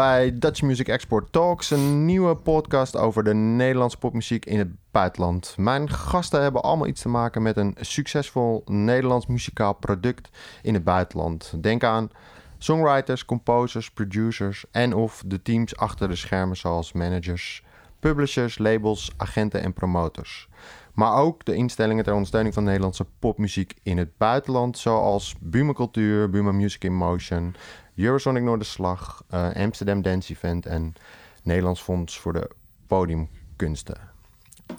Bij Dutch Music Export Talks, een nieuwe podcast over de Nederlandse popmuziek in het buitenland. Mijn gasten hebben allemaal iets te maken met een succesvol Nederlands muzikaal product in het buitenland. Denk aan songwriters, composers, producers en of de teams achter de schermen zoals managers, publishers, labels, agenten en promotors. Maar ook de instellingen ter ondersteuning van Nederlandse popmuziek in het buitenland, zoals Buma Cultuur, Buma Music in Motion, Eurosonic Noorderslag, uh, Amsterdam Dance Event en Nederlands Fonds voor de Podiumkunsten.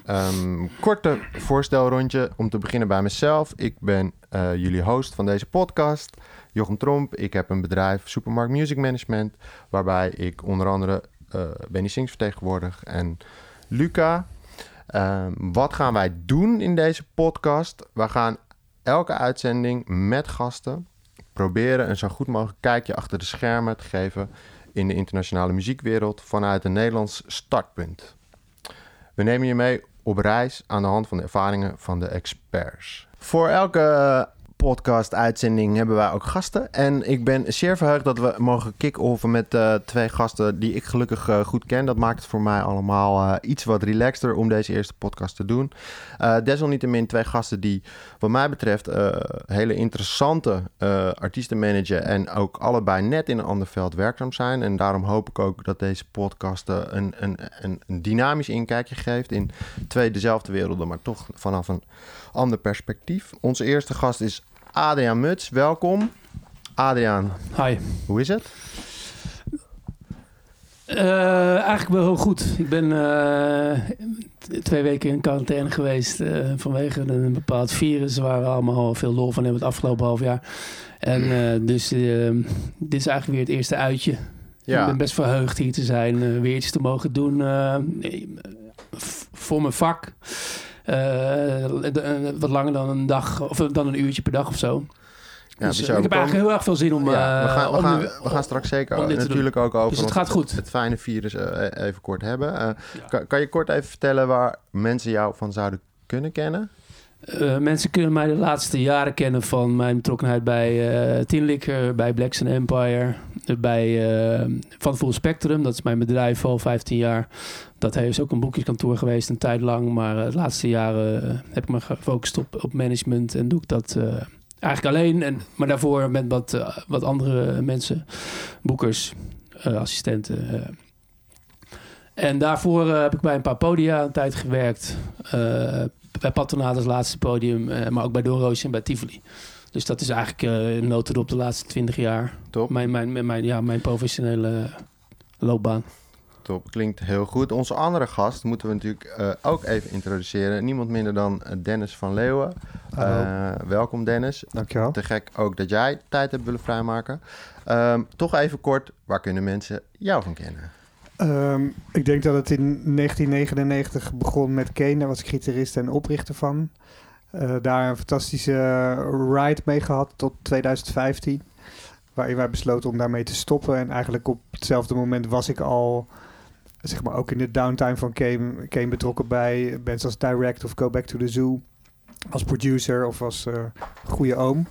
Um, korte voorstelrondje om te beginnen bij mezelf. Ik ben uh, jullie host van deze podcast, Jochem Tromp. Ik heb een bedrijf, Supermarkt Music Management, waarbij ik onder andere uh, Benny Sings vertegenwoordig en Luca. Um, wat gaan wij doen in deze podcast? We gaan elke uitzending met gasten proberen een zo goed mogelijk kijkje achter de schermen te geven in de internationale muziekwereld vanuit een Nederlands startpunt. We nemen je mee op reis aan de hand van de ervaringen van de experts. Voor elke podcast-uitzending hebben wij ook gasten. En ik ben zeer verheugd dat we mogen kick-offen met uh, twee gasten die ik gelukkig uh, goed ken. Dat maakt het voor mij allemaal uh, iets wat relaxter om deze eerste podcast te doen. desalniettemin twee gasten die wat mij betreft hele interessante artiesten managen. En ook allebei net in een ander veld werkzaam zijn. En daarom hoop ik ook dat deze podcast een, een, een dynamisch inkijkje geeft in twee dezelfde werelden, maar toch vanaf een ander perspectief. Onze eerste gast is Adriaan Muts, welkom. Adriaan. Hi. Hoe is het? Uh, eigenlijk wel heel goed. Ik ben uh, twee weken in quarantaine geweest uh, vanwege een bepaald virus waar we allemaal veel lol van hebben het afgelopen half jaar. En dus dit is eigenlijk weer het eerste uitje. Ja. Ik ben best verheugd hier te zijn, weer iets te mogen doen voor mijn vak. Uh, wat langer dan een dag of dan een uurtje per dag of zo. Ja, dus, ik heb eigenlijk heel erg veel zin om. Ja, we, gaan, we, gaan, we gaan straks zeker natuurlijk ook over dus het, gaat goed. het, fijne virus even kort hebben. Kan, kan, je kort even vertellen waar mensen jou van zouden kunnen kennen? Uh, mensen kunnen mij de laatste jaren kennen van mijn betrokkenheid bij uh, Tinlicker, bij Blacks Empire, bij uh, Van Full Spectrum. Dat is mijn bedrijf al 15 jaar. Dat is ook een boekjeskantoor geweest een tijd lang. Maar de laatste jaren heb ik me gefocust op, op management en doe ik dat eigenlijk alleen. En, maar daarvoor met wat, wat andere mensen, boekers, assistenten. En daarvoor heb ik bij een paar podia een tijd gewerkt bij Patronaat als laatste podium, maar ook bij Doorroosje en bij Tivoli. Dus dat is eigenlijk uh, een notendop de laatste twintig jaar. Top. Mijn, mijn, mijn, ja, mijn professionele loopbaan. Top, klinkt heel goed. Onze andere gast moeten we natuurlijk uh, ook even introduceren. Niemand minder dan Dennis van Leeuwen. Uh, welkom Dennis. Dankjewel. Te gek ook dat jij tijd hebt willen vrijmaken. Um, toch even kort, waar kunnen mensen jou van kennen? Um, ik denk dat het in 1999 begon met Kane. Daar was ik gitarist en oprichter van. Uh, daar een fantastische ride mee gehad tot 2015. Waarin wij besloten om daarmee te stoppen. En eigenlijk op hetzelfde moment was ik al, zeg maar, ook in de downtime van Kane, Kane betrokken bij bands als Direct of Go Back to the Zoo. Als producer of als uh, goede oom.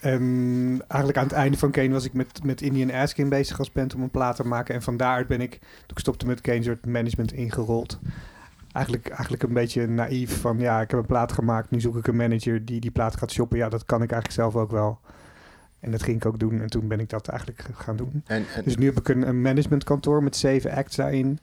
En eigenlijk aan het einde van Kane was ik met, met Indian Askin bezig als band om een plaat te maken. En van daaruit ben ik, toen ik stopte met Kane, management ingerold. Eigenlijk, eigenlijk een beetje naïef van, ja, ik heb een plaat gemaakt, nu zoek ik een manager die die plaat gaat shoppen. Ja, dat kan ik eigenlijk zelf ook wel. En dat ging ik ook doen en toen ben ik dat eigenlijk gaan doen. En, dus nu heb ik een, een managementkantoor met zeven acts daarin.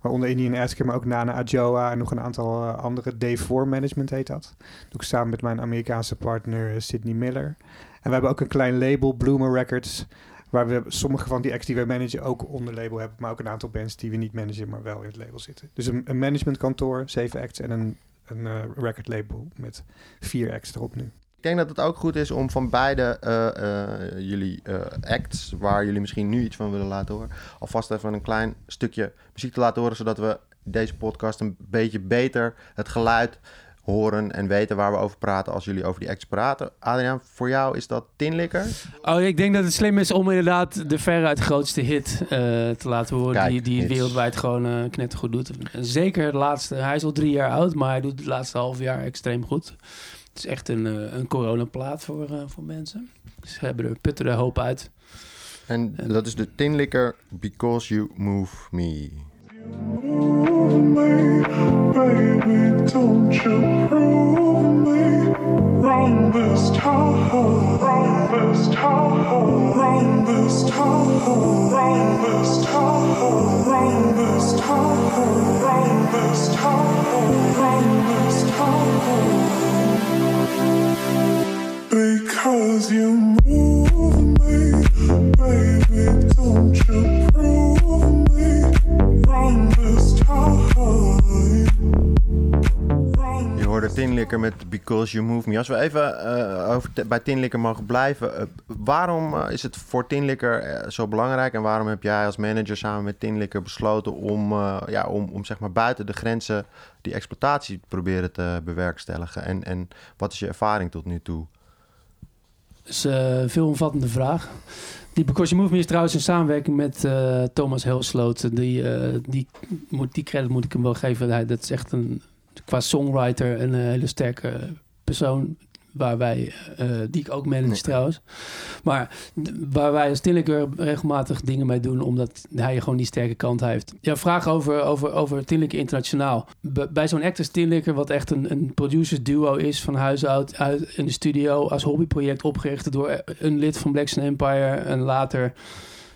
Waaronder Indian Askin, maar ook Nana Ajoa en nog een aantal uh, andere. Day4 Management heet dat. doe ik samen met mijn Amerikaanse partner uh, Sydney Miller. En we hebben ook een klein label, Bloomer Records, waar we sommige van die acts die we managen ook onder label hebben, maar ook een aantal bands die we niet managen, maar wel in het label zitten. Dus een, managementkantoor, zeven acts en een, een uh, record label met vier acts erop nu. Ik denk dat het ook goed is om van beide uh, uh, jullie acts, waar jullie misschien nu iets van willen laten horen, alvast even een klein stukje muziek te laten horen, zodat we deze podcast een beetje beter het geluid horen en weten waar we over praten als jullie over die acts praten. Adriaan, voor jou is dat Tinlikker? Oh, ik denk dat het slim is om inderdaad de veruit grootste hit uh, te laten horen. Kijk, die die wereldwijd gewoon uh, knettergoed doet. Zeker de laatste. Hij is al drie jaar oud, maar hij doet het laatste half jaar extreem goed. Het is echt een, uh, een coronaplaat voor, voor mensen. Ze hebben er putten er hoop uit. En dat is de Tinlikker Because You Move Me. Baby, don't you prove me. Wrong this time, wrong this time, wrong this time, Met Because You Move Me. Als we even eh, over bij Tinlikker mogen blijven. eh, waarom eh, is het voor Tinlikker zo belangrijk? En waarom heb jij als manager samen met Tinlikker besloten om, ja, om, om zeg maar buiten de grenzen die exploitatie te proberen te bewerkstelligen? En, en wat is je ervaring tot nu toe? Dat is een veelomvattende vraag. Die Because You Move Me is trouwens in samenwerking met Thomas Helsloot. Die, die, die credit moet ik hem wel geven. Dat is echt een, qua songwriter een eh, hele sterke persoon. Waar wij, eh, die ik ook manage Nee. trouwens. Maar waar wij als Tinlikker regelmatig dingen mee doen. Omdat hij gewoon die sterke kant heeft. Ja, vraag over, over, over Tinlikker Internationaal. B- bij zo'n act als Tinlikker, wat echt een, een producers duo is van huis uit, uit in de studio als hobbyproject opgericht door een lid van Black Sun Empire en later,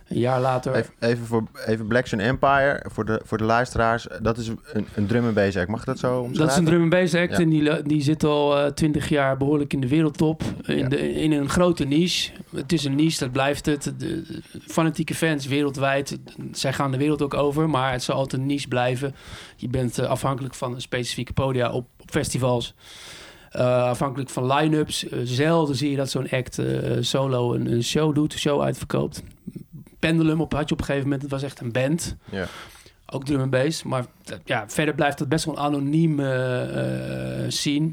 een jaar later. Even, even voor even Black Sun Empire, voor de, voor de luisteraars. Dat is een, een drum and bass act. Mag ik dat zo omschrijven? Dat is een drum and bass act Ja. en die, die zit al twintig jaar behoorlijk in de wereldtop. In, Ja. de, in een grote niche. Het is een niche, dat blijft het. De, de fanatieke fans wereldwijd, zij gaan de wereld ook over. Maar het zal altijd een niche blijven. Je bent eh, afhankelijk van een specifieke podia op, op festivals. Eh, afhankelijk van line-ups. Eh, zelden zie je dat zo'n act eh, solo een, een show doet, een show uitverkoopt. Pendulum op, had je op een gegeven moment, het was echt een band. Ja. Ook drum en bass. Maar eh, ja, verder blijft het best wel een anoniem eh, eh, scene.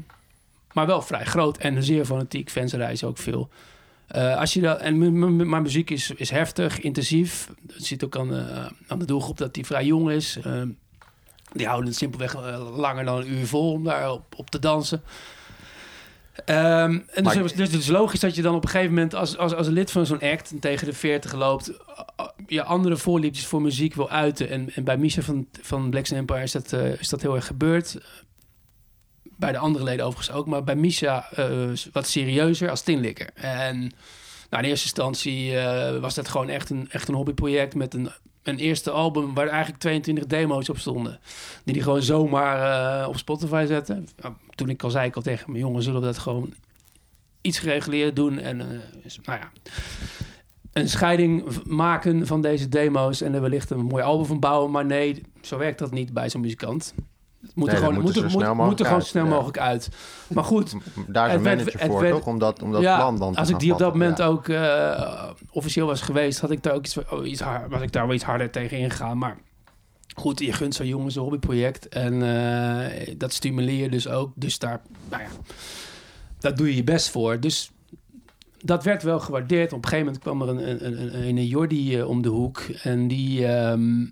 Maar wel vrij groot en zeer fanatiek. Fans reizen ook veel. Eh, als je dat, en mijn muziek is, is heftig, intensief. Dat ziet ook aan, eh, aan de doelgroep dat die vrij jong is. Eh, die houden het simpelweg eh, langer dan een uur vol om daar op, op te dansen. Ehm, en dus, dus het is logisch dat je dan op een gegeven moment als, als, als lid van zo'n act en tegen de 40 loopt, je andere voorliefdes voor muziek wil uiten. En, en bij Misha van, van Black Empire is dat, eh, is dat heel erg gebeurd. Bij de andere leden overigens ook, maar bij Misha eh, wat serieuzer als Tinlikker. En nou, in eerste instantie eh, was dat gewoon echt een, echt een hobbyproject met een, een eerste album waar eigenlijk 22 demo's op stonden. Die die gewoon zomaar eh, op Spotify zetten. Nou, toen ik al zei ik al tegen mijn jongen, zullen we dat gewoon iets gereguleerd doen. En eh, nou ja, een scheiding maken van deze demo's en er wellicht een mooi album van bouwen. Maar nee, zo werkt dat niet bij zo'n muzikant. Moet er dat gewoon, moet er zo moet, snel moet mogelijk er gewoon uit, zo snel ja. mogelijk uit. Maar goed, Daar is een werd- manager voor, werd- toch? Om dat, om dat ja, plan dan te als ik die op dat moment Ja. ook eh, officieel was geweest, had ik daar ook iets, oh, iets hard, was ik daar wel iets harder tegen ingegaan. Maar goed, je gunt zo'n jongen zijn hobbyproject en eh, dat stimuleer je dus ook. Dus daar, nou ja, daar doe je je best voor. Dus dat werd wel gewaardeerd. Op een gegeven moment kwam er een, een, een, een, een Jordi eh, om de hoek en die ehm,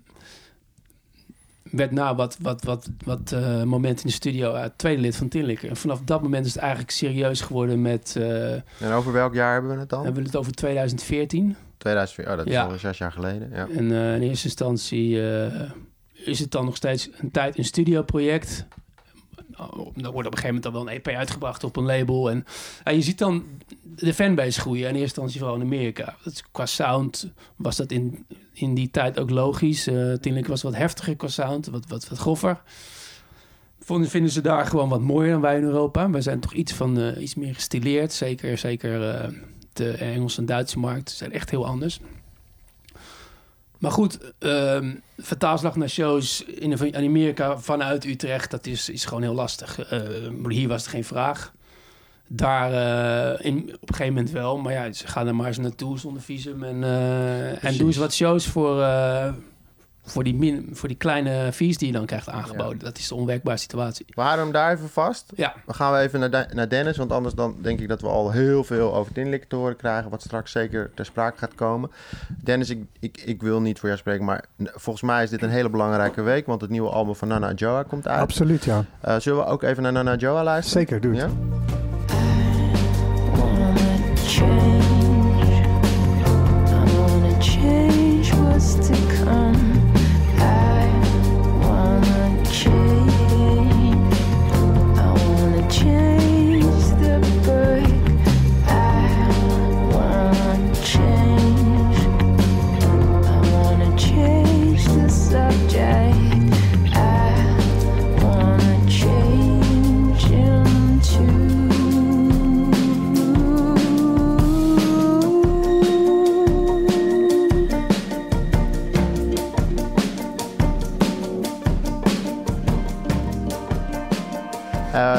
werd na wat, wat, wat, wat eh momenten in de studio uh, tweede lid van Tinlikker. En vanaf dat moment is het eigenlijk serieus geworden met... eh, En over welk jaar hebben we het dan? hebben we het over 2014. 2004, oh, dat is Ja. al zes jaar geleden. Ja. En eh, in eerste instantie eh, is het dan nog steeds een tijd een studioproject. Oh, Dan wordt op een gegeven moment dan wel een EP uitgebracht op een label. En je ziet dan de fanbase groeien. In eerste instantie vooral in Amerika. Dat qua sound was dat in, in die tijd ook logisch. Uh, Tinlik was wat heftiger qua sound, wat, wat, wat groffer. Vonden, vinden ze daar gewoon wat mooier dan wij in Europa. Wij zijn toch iets, van, eh, iets meer gestileerd. Zeker, zeker eh, de Engelse en Duitse markt zijn echt heel anders. Maar goed, ehm vertaalslag naar shows in, Amerika vanuit Utrecht, dat is, is gewoon heel lastig. Eh, maar hier was het geen vraag. Daar eh, in, op een gegeven moment wel, maar ja, ze gaan er maar eens naartoe zonder visum. En, eh, en doen ze wat shows voor, eh, voor, die, min, voor die kleine fees die je dan krijgt aangeboden. Dat is de onwerkbare situatie. We houden hem daar even vast. Ja, Dan gaan we even naar, De- naar Dennis, want anders dan denk ik dat we al heel veel over Tinlik te horen krijgen, wat straks zeker ter sprake gaat komen. Dennis, ik, ik, ik wil niet voor jou spreken, maar volgens mij is dit een hele belangrijke week, want het nieuwe album van Nana Joa komt uit. Absoluut, ja. Eh, zullen we ook even naar Nana Joa luisteren? Zeker, doe het. Ja?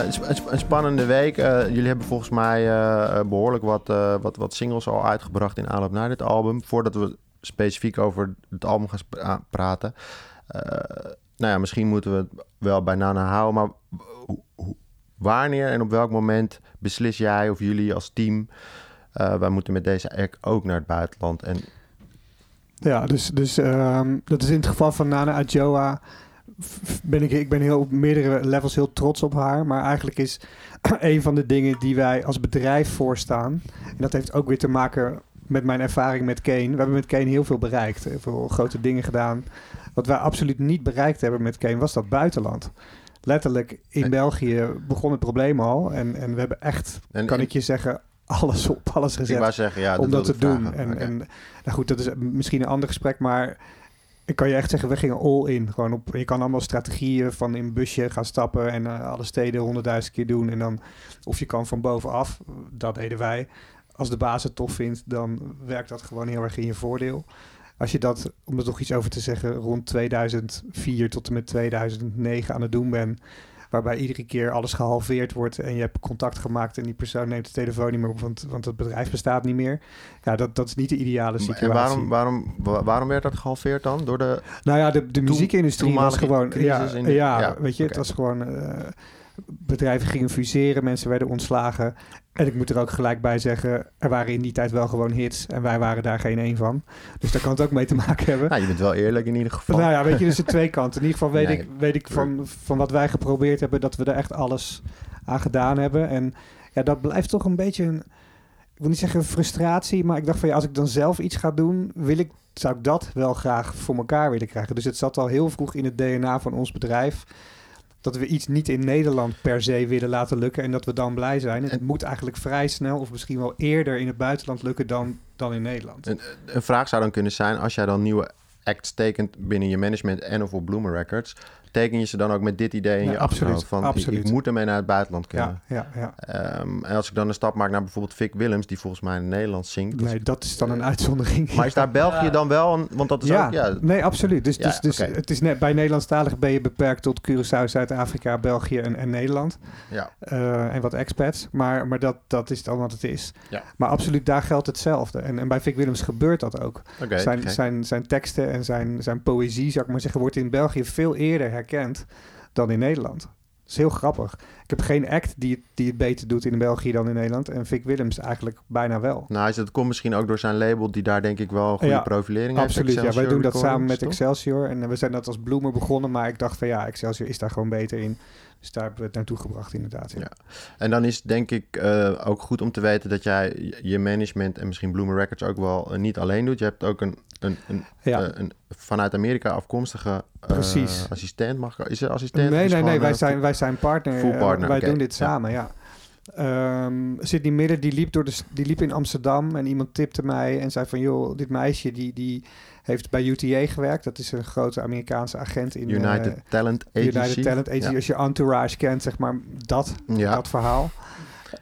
Een sp- een, sp- een spannende week. Eh, jullie hebben volgens mij eh, eh, behoorlijk wat, eh, wat, wat singles al uitgebracht in aanloop naar dit album. Voordat we specifiek over het album gaan ah, praten. Nou ja, misschien moeten we het wel bij Nana houden. Maar wanneer en op welk moment beslis jij of jullie als team... wij moeten met deze act ook naar het buitenland. En Ja, dus, dus ehm, dat is in het geval van Nana Adjoa. Ben ik, ik ben heel op meerdere levels heel trots op haar. Maar eigenlijk is een van de dingen die wij als bedrijf voorstaan. En dat heeft ook weer te maken met mijn ervaring met Kane. We hebben met Kane heel veel bereikt. Heel veel grote dingen gedaan. Wat wij absoluut niet bereikt hebben met Kane was dat buitenland. Letterlijk in. België begon het probleem al. En, en we hebben echt, En- kan ik je zeggen, alles op alles gezet wou zeggen, ja, om dat te doen. En, en nou goed, dat is misschien een ander gesprek, maar ik kan je echt zeggen, we gingen all in. Gewoon op, je kan allemaal strategieën van in een busje gaan stappen en eh, alle steden honderdduizend keer doen. En dan, of je kan van bovenaf, dat deden wij. Als de baas het tof vindt, dan werkt dat gewoon heel erg in je voordeel. Als je dat, om er nog iets over te zeggen, rond 2004 tot en met 2009 aan het doen bent, waarbij iedere keer alles gehalveerd wordt en je hebt contact gemaakt en die persoon neemt de telefoon niet meer op, want, want het bedrijf bestaat niet meer. Ja, dat, dat is niet de ideale situatie. En waarom, waarom, wa- waarom werd dat gehalveerd dan? Door de... Nou ja, de, de muziekindustrie was gewoon... Ja, crisis in de- ja, ja, weet je, het was gewoon... eh, bedrijven gingen fuseren, mensen werden ontslagen. En ik moet er ook gelijk bij zeggen, er waren in die tijd wel gewoon hits. En wij waren daar geen één van. Dus daar kan het ook mee te maken hebben. Nou, je bent wel eerlijk in ieder geval. Nou ja, weet je, dus de twee kanten. In ieder geval weet Nee, ik, weet ik van, van wat wij geprobeerd hebben... dat we er echt alles aan gedaan hebben. En ja, dat blijft toch een beetje een... Ik wil niet zeggen frustratie, maar ik dacht van ja, als ik dan zelf iets ga doen, wil ik, zou ik dat wel graag voor elkaar willen krijgen. Dus het zat al heel vroeg in het DNA van ons bedrijf dat we iets niet in Nederland per se willen laten lukken en dat we dan blij zijn. Het En- moet eigenlijk vrij snel of misschien wel eerder in het buitenland lukken dan, dan in Nederland. Een, een vraag zou dan kunnen zijn, als jij dan nieuwe acts tekent binnen je management en of op Bloomer Records, teken je ze dan ook met dit idee in Ja, je absoluut, van ik- absoluut. Ik, moet ermee naar het buitenland kunnen. ja, ja, ja. Ehm, en als ik dan een stap maak naar bijvoorbeeld Vic Willems, die volgens mij in het Nederlands zingt. Nee, dat is dan een uitzondering. Maar is daar België dan wel? een- Want dat is ja, ook, ja, nee, absoluut. Dus, Ja, dus, dus het is net, bij Nederlandstalig ben je beperkt tot Curaçao, Zuid-Afrika, België en, en Nederland. ja. Eh, en wat expats. Maar, maar dat, dat is dan wat het is. Ja. Maar absoluut, daar geldt hetzelfde. En, en bij Vic Willems gebeurt dat ook. Oké, zijn, zijn, zijn teksten en zijn, zijn poëzie, zou ik maar zeggen, wordt in België veel eerder herkend dan in Nederland. Dat is heel grappig. Ik heb geen act die het, die het beter doet in België dan in Nederland. En Vic Willems eigenlijk bijna wel. Nou, het komt misschien ook door zijn label, die daar denk ik wel een goede Ja, profilering Absoluut, heeft. ja. Wij doen dat samen met? Excelsior. En we zijn dat als Bloemer begonnen, maar ik dacht van ja, Excelsior is daar gewoon beter in. Dus daar hebben we het naartoe gebracht inderdaad. Ja. Ja. En dan is denk ik eh, ook goed om te weten dat jij je- management en misschien Bloomer Records ook wel eh, niet alleen doet. Je hebt ook een, een, een, Ja. eh, een vanuit Amerika afkomstige assistent. Mag ik, is er assistent? Nee, nee, nee, wij zijn, wij zijn partner. full partner, wij doen dit Ja. samen, ja. Ehm Sydney Miller, die liep, door de, die liep in Amsterdam en iemand tipte mij en zei van... joh, dit meisje die, die heeft bij UTA gewerkt. Dat is een grote Amerikaanse agent in... United eh, Talent Agency. United Talent Agency. Ja. Als je Entourage kent, zeg maar, dat, Ja. dat verhaal.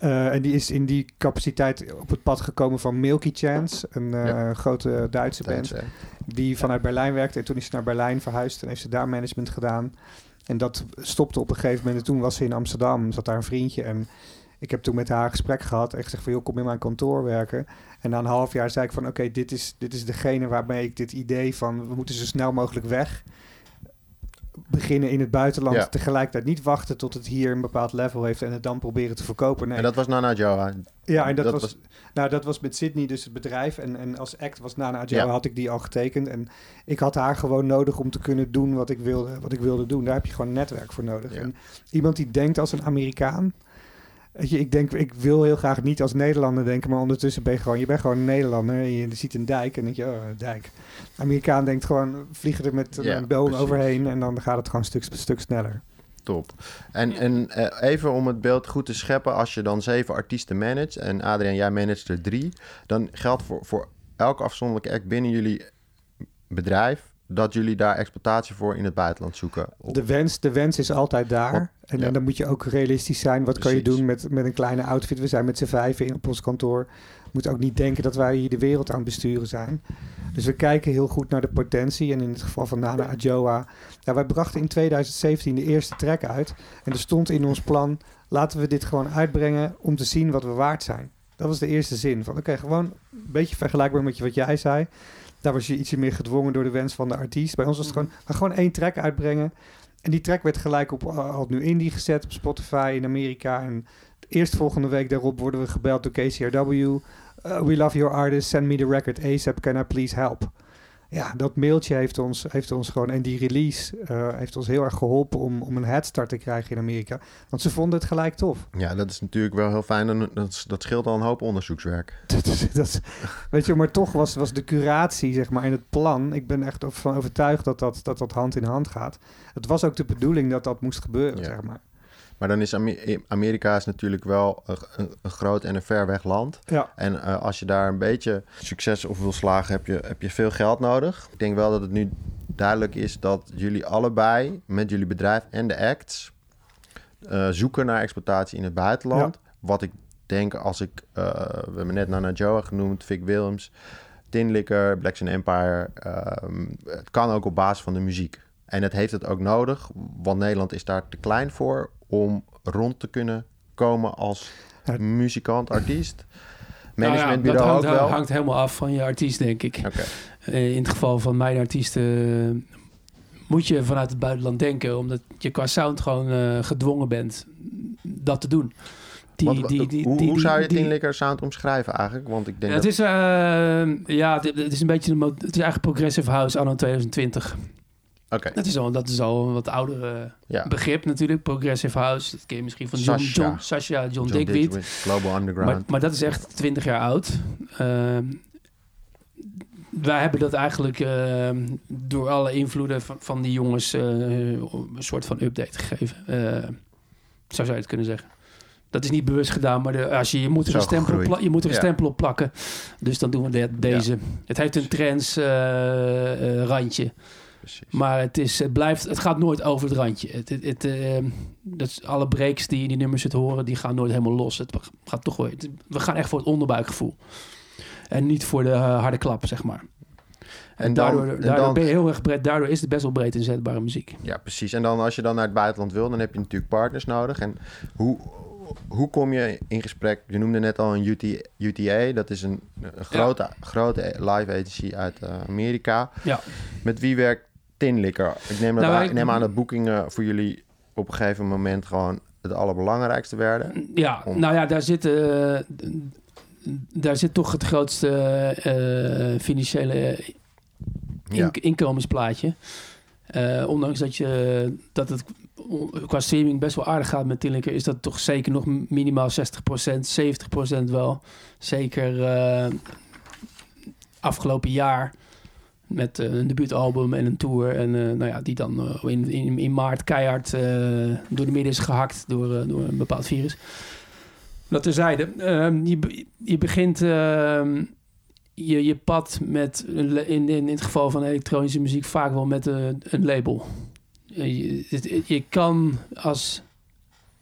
Eh, en die is in die capaciteit op het pad gekomen van Milky Chance, een eh, Ja. grote Duitse band Duits, die vanuit Berlijn werkte. En toen is ze naar Berlijn verhuisd en heeft ze daar management gedaan. En dat stopte op een gegeven moment. En toen was ze in Amsterdam, zat daar een vriendje. En ik heb toen met haar een gesprek gehad en gezegd van... joh, kom in mijn kantoor werken. En na een half jaar zei ik van... oké, dit, is, dit is degene waarmee ik dit idee van... we moeten zo snel mogelijk weg beginnen in het buitenland. Ja. Tegelijkertijd niet wachten tot het hier een bepaald level heeft... en het dan proberen te verkopen. Nee. En dat was Nana Joa. Ja, en dat, Dat was, was- Nou, dat was met Sydney dus het bedrijf. En, en als act was Nana Adjara Ja. had ik die al getekend. En ik had haar gewoon nodig om te kunnen doen wat ik wilde, wat ik wilde doen. Daar heb je gewoon een netwerk voor nodig. Ja. En iemand die denkt als een Amerikaan... Weet je, ik denk, ik wil heel graag niet als Nederlander denken, maar ondertussen ben je gewoon, je bent gewoon een Nederlander. En je ziet een dijk en denk je, oh, een dijk. Amerikaan denkt gewoon, vliegen er met Ja, een boom precies. overheen en dan gaat het gewoon een stuk, stuk sneller. Top. En, en eh, even om het beeld goed te scheppen, als je dan zeven artiesten managt en Adriaan, jij managt er drie, dan geldt voor, voor elke afzonderlijke act binnen jullie bedrijf dat jullie daar exploitatie voor in het buitenland zoeken. De wens, de wens is altijd daar. Wat- en, ja. en dan moet je ook realistisch zijn. Wat kan je doen met, met een kleine outfit? We zijn met z'n vijven in, op ons kantoor. We moeten ook niet denken dat wij hier de wereld aan het besturen zijn. Dus we kijken heel goed naar de potentie. En in het geval van Nana Adjoa... Ja, wij brachten in 2017 de eerste track uit. En er stond in ons plan... laten we dit gewoon uitbrengen om te zien wat we waard zijn. Dat was de eerste zin. Van oké, gewoon een beetje vergelijkbaar met wat jij zei. Daar was je ietsje meer gedwongen door de wens van de artiest. Bij ons was het gewoon, maar gewoon één track uitbrengen. En die track werd gelijk op uh, Alt Nu Indie gezet op Spotify in Amerika. En eerst volgende week daarop worden we gebeld door KCRW. Uh, we love your artist, send me the record ASAP, can I please help? Ja, dat mailtje heeft ons, heeft ons gewoon... En die release uh, heeft ons heel erg geholpen om, om een headstart te krijgen in Amerika. Want ze vonden het gelijk tof. Ja, dat is natuurlijk wel heel fijn. En dat, dat scheelt al een hoop onderzoekswerk. dat, is- dat, is- weet je, maar toch was, was de curatie, zeg maar, en het plan. Ik ben echt van overtuigd dat dat, dat dat hand in hand gaat. Het was ook de bedoeling dat dat moest gebeuren, Ja. zeg maar. Maar dan is Ame- Amerika is natuurlijk wel een, groot en een ver weg land. Ja, En eh, als je daar een beetje succes op wil slagen, heb je, heb je veel geld nodig. Ik denk wel dat het nu duidelijk is dat jullie allebei met jullie bedrijf en de acts eh, zoeken naar exploitatie in het buitenland. Wat ik denk als ik, eh, we hebben net Nana Joa genoemd, Vic Wilms, Tin Licker, Blacks Empire. ehm, het kan ook op basis van de muziek. En het heeft het ook nodig, want Nederland is daar te klein voor om rond te kunnen komen als Ja. muzikant, artiest. Nou ja, Managementbureau dat ook hangt, wel. hangt helemaal af van je artiest, denk ik. Oké, Eh, in het geval van mijn artiesten eh, moet je vanuit het buitenland denken, omdat je qua sound gewoon eh, gedwongen bent dat te doen. Die, Want, die, die, hoe, die- hoe zou je die- Tin Licker sound omschrijven eigenlijk? Want ik denk het dat... is, eh, ja, het, het is een beetje, het is eigenlijk progressive house anno 2020. Dat is al, dat is al een wat oudere ja. begrip natuurlijk, progressive house. Dat ken je misschien van John, Sasha. John, Sasha, John, John Digweed. Digweed, Global Underground. Maar, maar dat is echt 20 jaar oud. Ehm, wij hebben dat eigenlijk ehm, door alle invloeden van, van die jongens eh, een soort van update gegeven. Eh, zo zou je het kunnen zeggen. Dat is niet bewust gedaan, maar de, als je, je moet er, Zo een stempel, op, je moet er een Ja. stempel op plakken. Dus dan doen we de- deze. Het heeft een trends eh, eh, randje. Precies. Maar het, is, het, blijft, het gaat nooit over het randje. Het, het, het, eh, dat alle breaks die in die nummers zit horen, die gaan nooit helemaal los. Het gaat toch we gaan echt voor het onderbuikgevoel. En niet voor de eh, harde klap, zeg maar. En, En dan- daardoor, en daardoor dan- ben je heel erg breed. Daardoor is het best wel breed inzetbare muziek. Ja, precies. En dan als je dan naar het buitenland wil, dan heb je natuurlijk partners nodig. En hoe, hoe kom je in gesprek? Je noemde net al een UT, UTA. Dat is een, een grote, grote live agency uit eh, Amerika. Ja. Met wie werkt Tin Licker? Ik neem, Nou, aan, wij- ik neem aan dat boekingen voor jullie op een gegeven moment gewoon het allerbelangrijkste werden. Ja, Om- nou ja, daar zit, eh, daar zit toch het grootste eh, financiële Ja. inkomensplaatje. Eh, ondanks dat, je, dat het qua streaming best wel aardig gaat met Tinliker, is dat toch zeker nog minimaal 60%, 70% wel. Zeker afgelopen jaar met eh, een debuutalbum en een tour. En eh, nou ja, die dan eh, in, in, in maart keihard door de midden is gehakt door, door een bepaald virus. Dat terzijde. Ehm je, je begint ehm, je, je pad met, in, in, het geval van elektronische muziek, vaak wel met een, een label. Je, je kan als,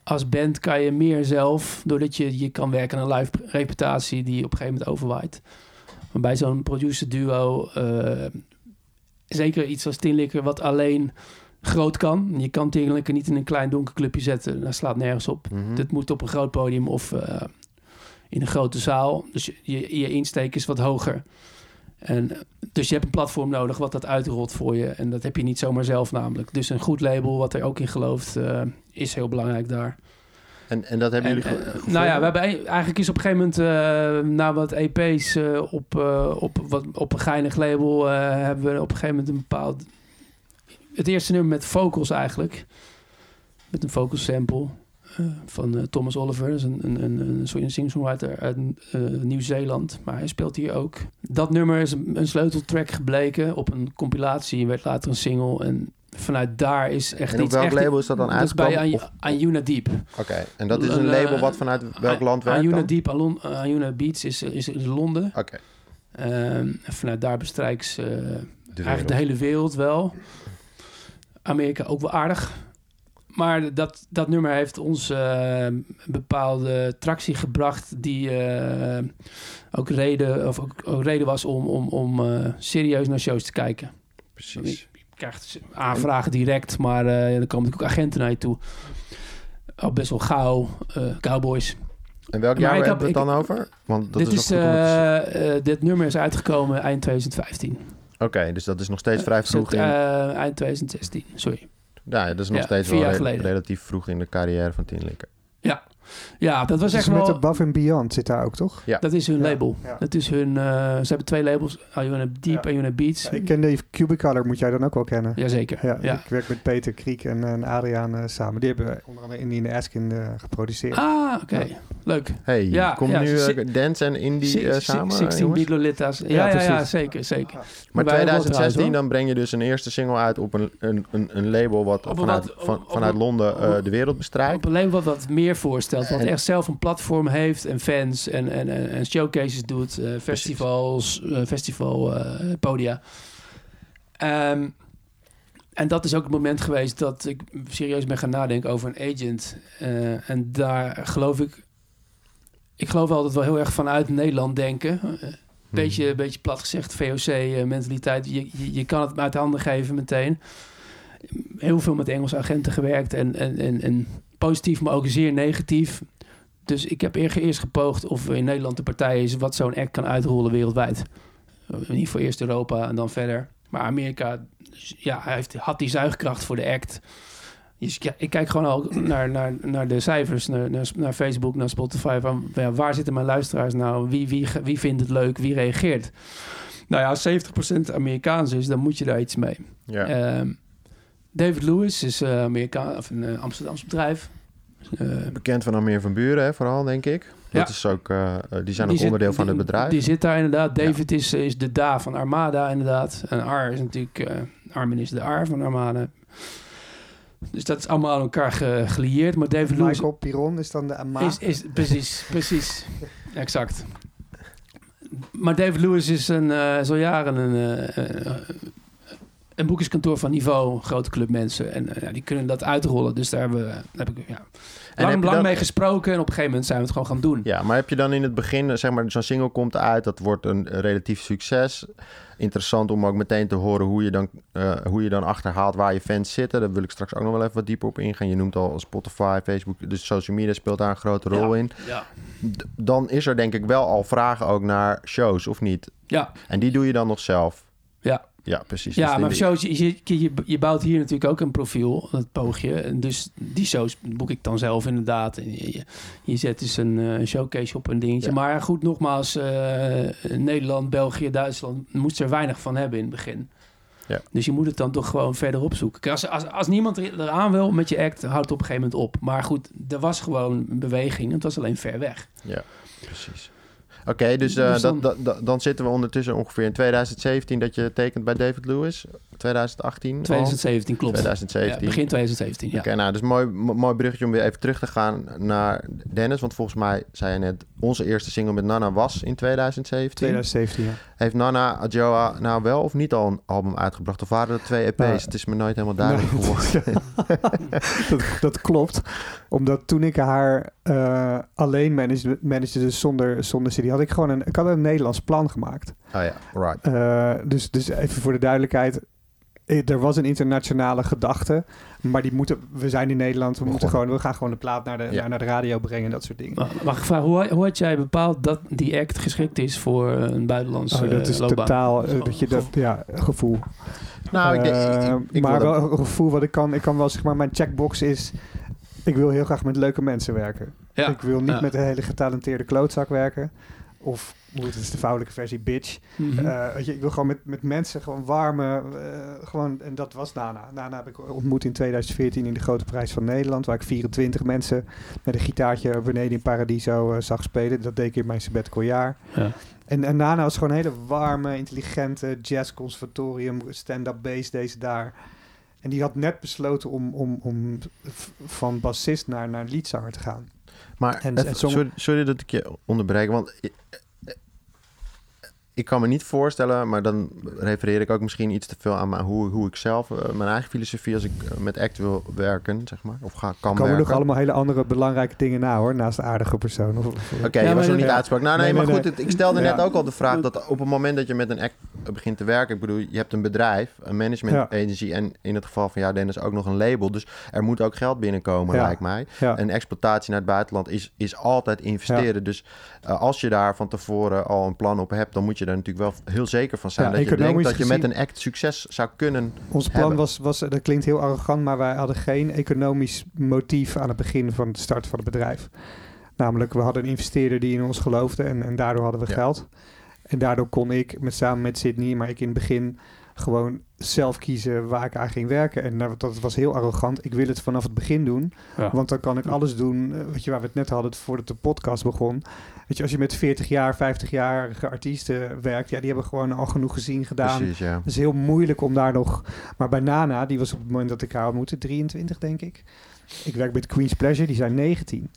als band kan je meer zelf, doordat je, je kan werken aan een live reputatie die op een gegeven moment overwaait. Maar bij zo'n producer duo, eh, zeker iets als Tinlikker, wat alleen groot kan. Je kan Tinlikker niet in een klein donker clubje zetten, dat slaat nergens op. Dit moet op een groot podium of eh, in een grote zaal. Dus je, je, je insteek is wat hoger. En, dus je hebt een platform nodig wat dat uitrolt voor je. En dat heb je niet zomaar zelf namelijk. Dus een goed label wat er ook in gelooft eh, is heel belangrijk daar. En, en dat hebben En, jullie eh, gevonden? nou ja, we hebben ei- eigenlijk is op een gegeven moment eh, na wat EP's eh, op, eh, op, wat, op een geinig label eh, hebben we op een gegeven moment een bepaald... Het eerste nummer met vocals eigenlijk. Met een vocal sample eh, van eh, Thomas Oliver. Dat is een, een, een, een, soort- een singer-songwriter uit eh, Nieuw-Zeeland. Maar hij speelt hier ook. Dat nummer is een, een sleuteltrack gebleken op een compilatie. Werd later een single. En vanuit daar is echt En op iets... welk echt, label is dat dan Dat is bij uitgekomen? An- Of- Anjuna Deep. Oké, en dat is een Een, label eh, wat vanuit welk land werkt Anjuna dan? Deep, Anjuna Beats is, is in Londen. Oké, Ehm, en vanuit daar bestrijks eh, eigenlijk de hele wereld wel. Amerika ook wel aardig. Maar dat, dat nummer heeft ons eh, een bepaalde tractie gebracht die eh, ook, reden, of ook, ook reden was om, om, om eh, serieus naar shows te kijken. Precies. Krijgt aanvragen direct, maar eh er komen natuurlijk ook agenten naar je toe. Al best wel gauw, eh, cowboys. En welk jaar hebben we het dan over? Want dat dit, is, is, eh, dit nummer is uitgekomen eind 2015. Oké, dus dat is nog steeds vrij vroeg in... eind 2016, sorry. ja, dat is nog ja, steeds wel jaar re- geleden. relatief vroeg in de carrière van Tin Likker. Ja, dat was Dus echt met wel... Above and Beyond zit daar ook, toch? Ja. Dat is hun Ja, label. ja. Dat is hun... eh, ze hebben twee labels. Ayuna Deep Ja. en Ayuna Beats. Ja, ik ken de Cubicolor, moet jij dan ook wel kennen. Jazeker. Ja, Ja. ik werk met Peter Kriek en, en Adriaan eh, samen. Die hebben onder andere Indian Askin eh geproduceerd. Ah, oké. Leuk. Hey, Ja, komt ja, nu eh, dance en indie eh, samen, 16 jongens? Beat Lolitas. Ja, Ja, ja, ja, zeker, zeker. Maar Wij ook wel 2016, trouwens, dan breng je dus een eerste single uit op een, een, een, een label wat vanuit, wat- op- van, op vanuit Londen eh, op- de wereld bestrijkt. Op een label wat wat meer voorstelt. Wat En- echt zelf een platform heeft en fans en, en, en, en showcases doet. eh, festivals, eh, festival eh, podia. Ehm, en dat is ook het moment geweest dat ik serieus ben gaan nadenken over een agent. En daar geloof ik... Ik geloof altijd wel heel erg vanuit Nederland denken. Eh, beetje, beetje plat gezegd, VOC-mentaliteit. Je, je, je kan het uit de handen geven meteen. Heel veel met Engelse agenten gewerkt. En, en, en, en positief, maar ook zeer negatief. Dus ik heb eer- eerst gepoogd of er in Nederland de partij is... wat zo'n act kan uitrollen wereldwijd. Niet voor eerst Europa en dan verder. Maar Amerika ja, hij heeft, had die zuigkracht voor de act. Dus ja, ik kijk gewoon al naar, naar, naar de cijfers, naar, naar, naar Facebook, naar Spotify. Van, ja, waar zitten mijn luisteraars nou? Wie, wie, wie vindt het leuk? Wie reageert? Nou ja, als 70% Amerikaans is, dan moet je daar iets mee. Ja. Ehm, David Lewis is eh Amerikaan, of een uh, Amsterdamse bedrijf. Uh, Bekend van Armeer van Buren, hè, vooral, denk ik. Dat Ja. is ook, uh, die zijn ook zit- onderdeel van die- het bedrijf. Die zit daar inderdaad. David is, is de Da van Armada inderdaad. En Ar is natuurlijk... eh, Armin is de Ar van Armada. Dus dat is allemaal aan elkaar ge, gelieerd. Maar David Lewis Michael Piron is dan de Ama. is, is precies, precies, exact. Maar David Lewis is, een, uh, is al jaren een, uh, een boekingskantoor van niveau, grote club mensen. En uh, die kunnen dat uitrollen. Dus daar hebben we, heb ik ja, En lang, lang dan- mee gesproken. En op een gegeven moment zijn we het gewoon gaan doen. Ja, maar heb je dan in het begin, zeg maar, zo'n single komt uit, dat wordt een relatief succes. Interessant om ook meteen te horen hoe je dan, eh, hoe je dan achterhaalt waar je fans zitten. Daar wil ik straks ook nog wel even wat dieper op ingaan. Je noemt al Spotify, Facebook, dus social media speelt daar een grote rol Ja. in. Ja. Dan is er denk ik wel al vragen ook naar shows, of niet? Ja. En die doe je dan nog zelf? Ja. Precies. Ja, Dus maar shows, je, je, je, bouwt hier natuurlijk ook een profiel, dat poogje. En dus die shows boek ik dan zelf inderdaad. En je, je, je zet dus een eh, showcase op een dingetje. Ja. Maar goed, nogmaals, eh, Nederland, België, Duitsland moest er weinig van hebben in het begin. Ja. Dus je moet het dan toch gewoon verder opzoeken. Als, als, als niemand er- eraan wil met je act, houdt het op een gegeven moment op. Maar goed, er was gewoon een beweging. Het was alleen ver weg. Ja, precies. Oké, dus, eh, Dus dan- dat- dan zitten we ondertussen ongeveer in 2017 dat je tekent bij David Lewis. 2018 al? 2017 klopt. 2017. Ja, begin 2017, ja. Oké, nou, dus mooi, mo- mooi bruggetje om weer even terug te gaan naar Dennis. Want volgens mij, zei je net, onze eerste single met Nana was in 2017. 2017, ja. Heeft Nana Adjoa nou wel of niet al een album uitgebracht? Of waren er twee EP's? Nou, het is me nooit helemaal duidelijk Nee, geworden. dat, dat klopt. Omdat toen ik haar eh, alleen managede, managede dus zonder, zonder CD, had ik gewoon een, ik had een Nederlands plan gemaakt. Oh ja, right. Eh, dus, dus even voor de duidelijkheid. Eh, Er was een internationale gedachte, maar die moeten, we zijn in Nederland, we, moeten gewoon, we gaan gewoon de plaat naar de, Ja. naar, naar de radio brengen en dat soort dingen. Mag mag ik vragen, hoe, hoe had jij bepaald dat die act geschikt is voor een buitenlandse Oh, dat is loopbaan? totaal, Gewoon dat je dat, ja, gevoel. Nou, ik, denk- ik, Eh, ik, ik maar wel een gevoel wat ik kan, ik kan wel zeg maar, mijn checkbox is, ik wil heel graag met leuke mensen werken. Ja. Ik wil niet Ja. met een hele getalenteerde klootzak werken. Of, het is de vrouwelijke versie, bitch. Mhm. Eh, weet je, ik wil gewoon met, met mensen gewoon warme, eh, gewoon, en dat was Nana. Nana heb ik ontmoet in 2014 in de Grote Prijs van Nederland, waar ik 24 mensen met een gitaartje beneden in Paradiso eh, zag spelen. Dat deed ik in mijn sabbatical jaar. ja. En, en Nana was gewoon een hele warme, intelligente jazz-conservatorium, stand-up bass deze daar. En die had net besloten om, om, om van bassist naar, naar liedzanger te gaan. Maar En- even- en sommige- sorry, sorry dat ik je onderbreek, want ik kan me niet voorstellen, maar dan refereer ik ook misschien iets te veel aan mijn, hoe, hoe ik zelf, eh, mijn eigen filosofie als ik eh, met act wil werken, zeg maar. Of ga, kan Er komen werken. nog allemaal hele andere belangrijke dingen na hoor, naast de aardige persoon. Oké, Ja, je was nog niet ja. Nou, nee, Nee, maar nee, goed, nee. het- ik stelde net ook al de vraag dat op het moment dat je met een act begint te werken, ik bedoel, je hebt een bedrijf, een management agency en in het geval van jou, Dennis, ook nog een label. Dus er moet ook geld binnenkomen, lijkt mij. En exploitatie naar het buitenland is, is altijd investeren. Dus eh, als je daar van tevoren al een plan op hebt, dan moet je daar natuurlijk wel heel zeker van zijn Ja, dat je denkt dat je met een act succes zou kunnen. Ons plan hebben. was, was, dat klinkt heel arrogant, maar wij hadden geen economisch motief aan het begin van de start van het bedrijf. Namelijk, we hadden een investeerder die in ons geloofde en, en daardoor hadden we Ja. geld. En daardoor kon ik, met, samen met Sydney, maar ik in het begin gewoon zelf kiezen waar ik aan ging werken. En dat, dat was heel arrogant. Ik wil het vanaf het begin doen, Ja. want dan kan ik alles doen. eh, Weet je, waar we het net hadden voordat de podcast begon. Weet je, als je met 40 jaar, 50-jarige artiesten werkt, ja, die hebben gewoon al genoeg gezien, gedaan. Precies, ja. Het is heel moeilijk om daar nog... Maar bij Nana, die was op het moment dat ik haar ontmoette, 23 denk ik. Ik werk met Queen's Pleasure, die zijn 19.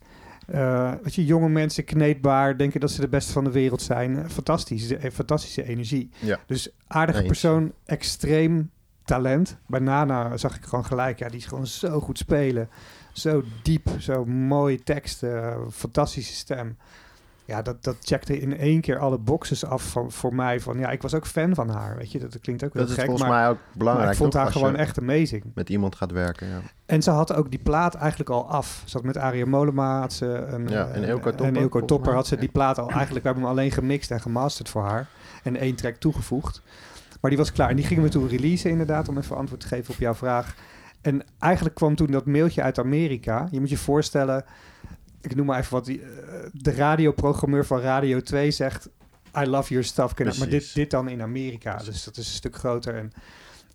Eh weet je, jonge mensen, kneedbaar, denken dat ze de beste van de wereld zijn. Eh, Fantastisch, eh, fantastische energie. Ja. Dus aardige persoon, extreem talent. Bij Nana zag ik gewoon gelijk, ja, die is gewoon zo goed spelen. Zo diep, zo mooi tekst, eh, fantastische stem. Ja, dat, dat checkte in één keer alle boxes af van, voor mij. Van, ja, ik was ook fan van haar, weet je. Dat klinkt ook Dat is gek, volgens maar, mij ook belangrijk. ik vond haar gewoon echt amazing. met iemand gaat werken. Ja. En ze had ook die plaat eigenlijk al af. Ze had met Aria Molema had ze een, Ja, en eh, Eelco Topper, en Eelco volgens Topper mij. had ze die plaat al eigenlijk. We hebben hem alleen gemixt en gemasterd voor haar. En één track toegevoegd. Maar die was klaar. En die gingen we toen releasen inderdaad, om even antwoord te geven op jouw vraag. En eigenlijk kwam toen dat mailtje uit Amerika. Je moet je voorstellen, ik noem maar even wat, die, eh, de radioprogrammeur van Radio 2 zegt... I love your stuff. Maar dit, dit dan in Amerika. Dus dat is een stuk groter. En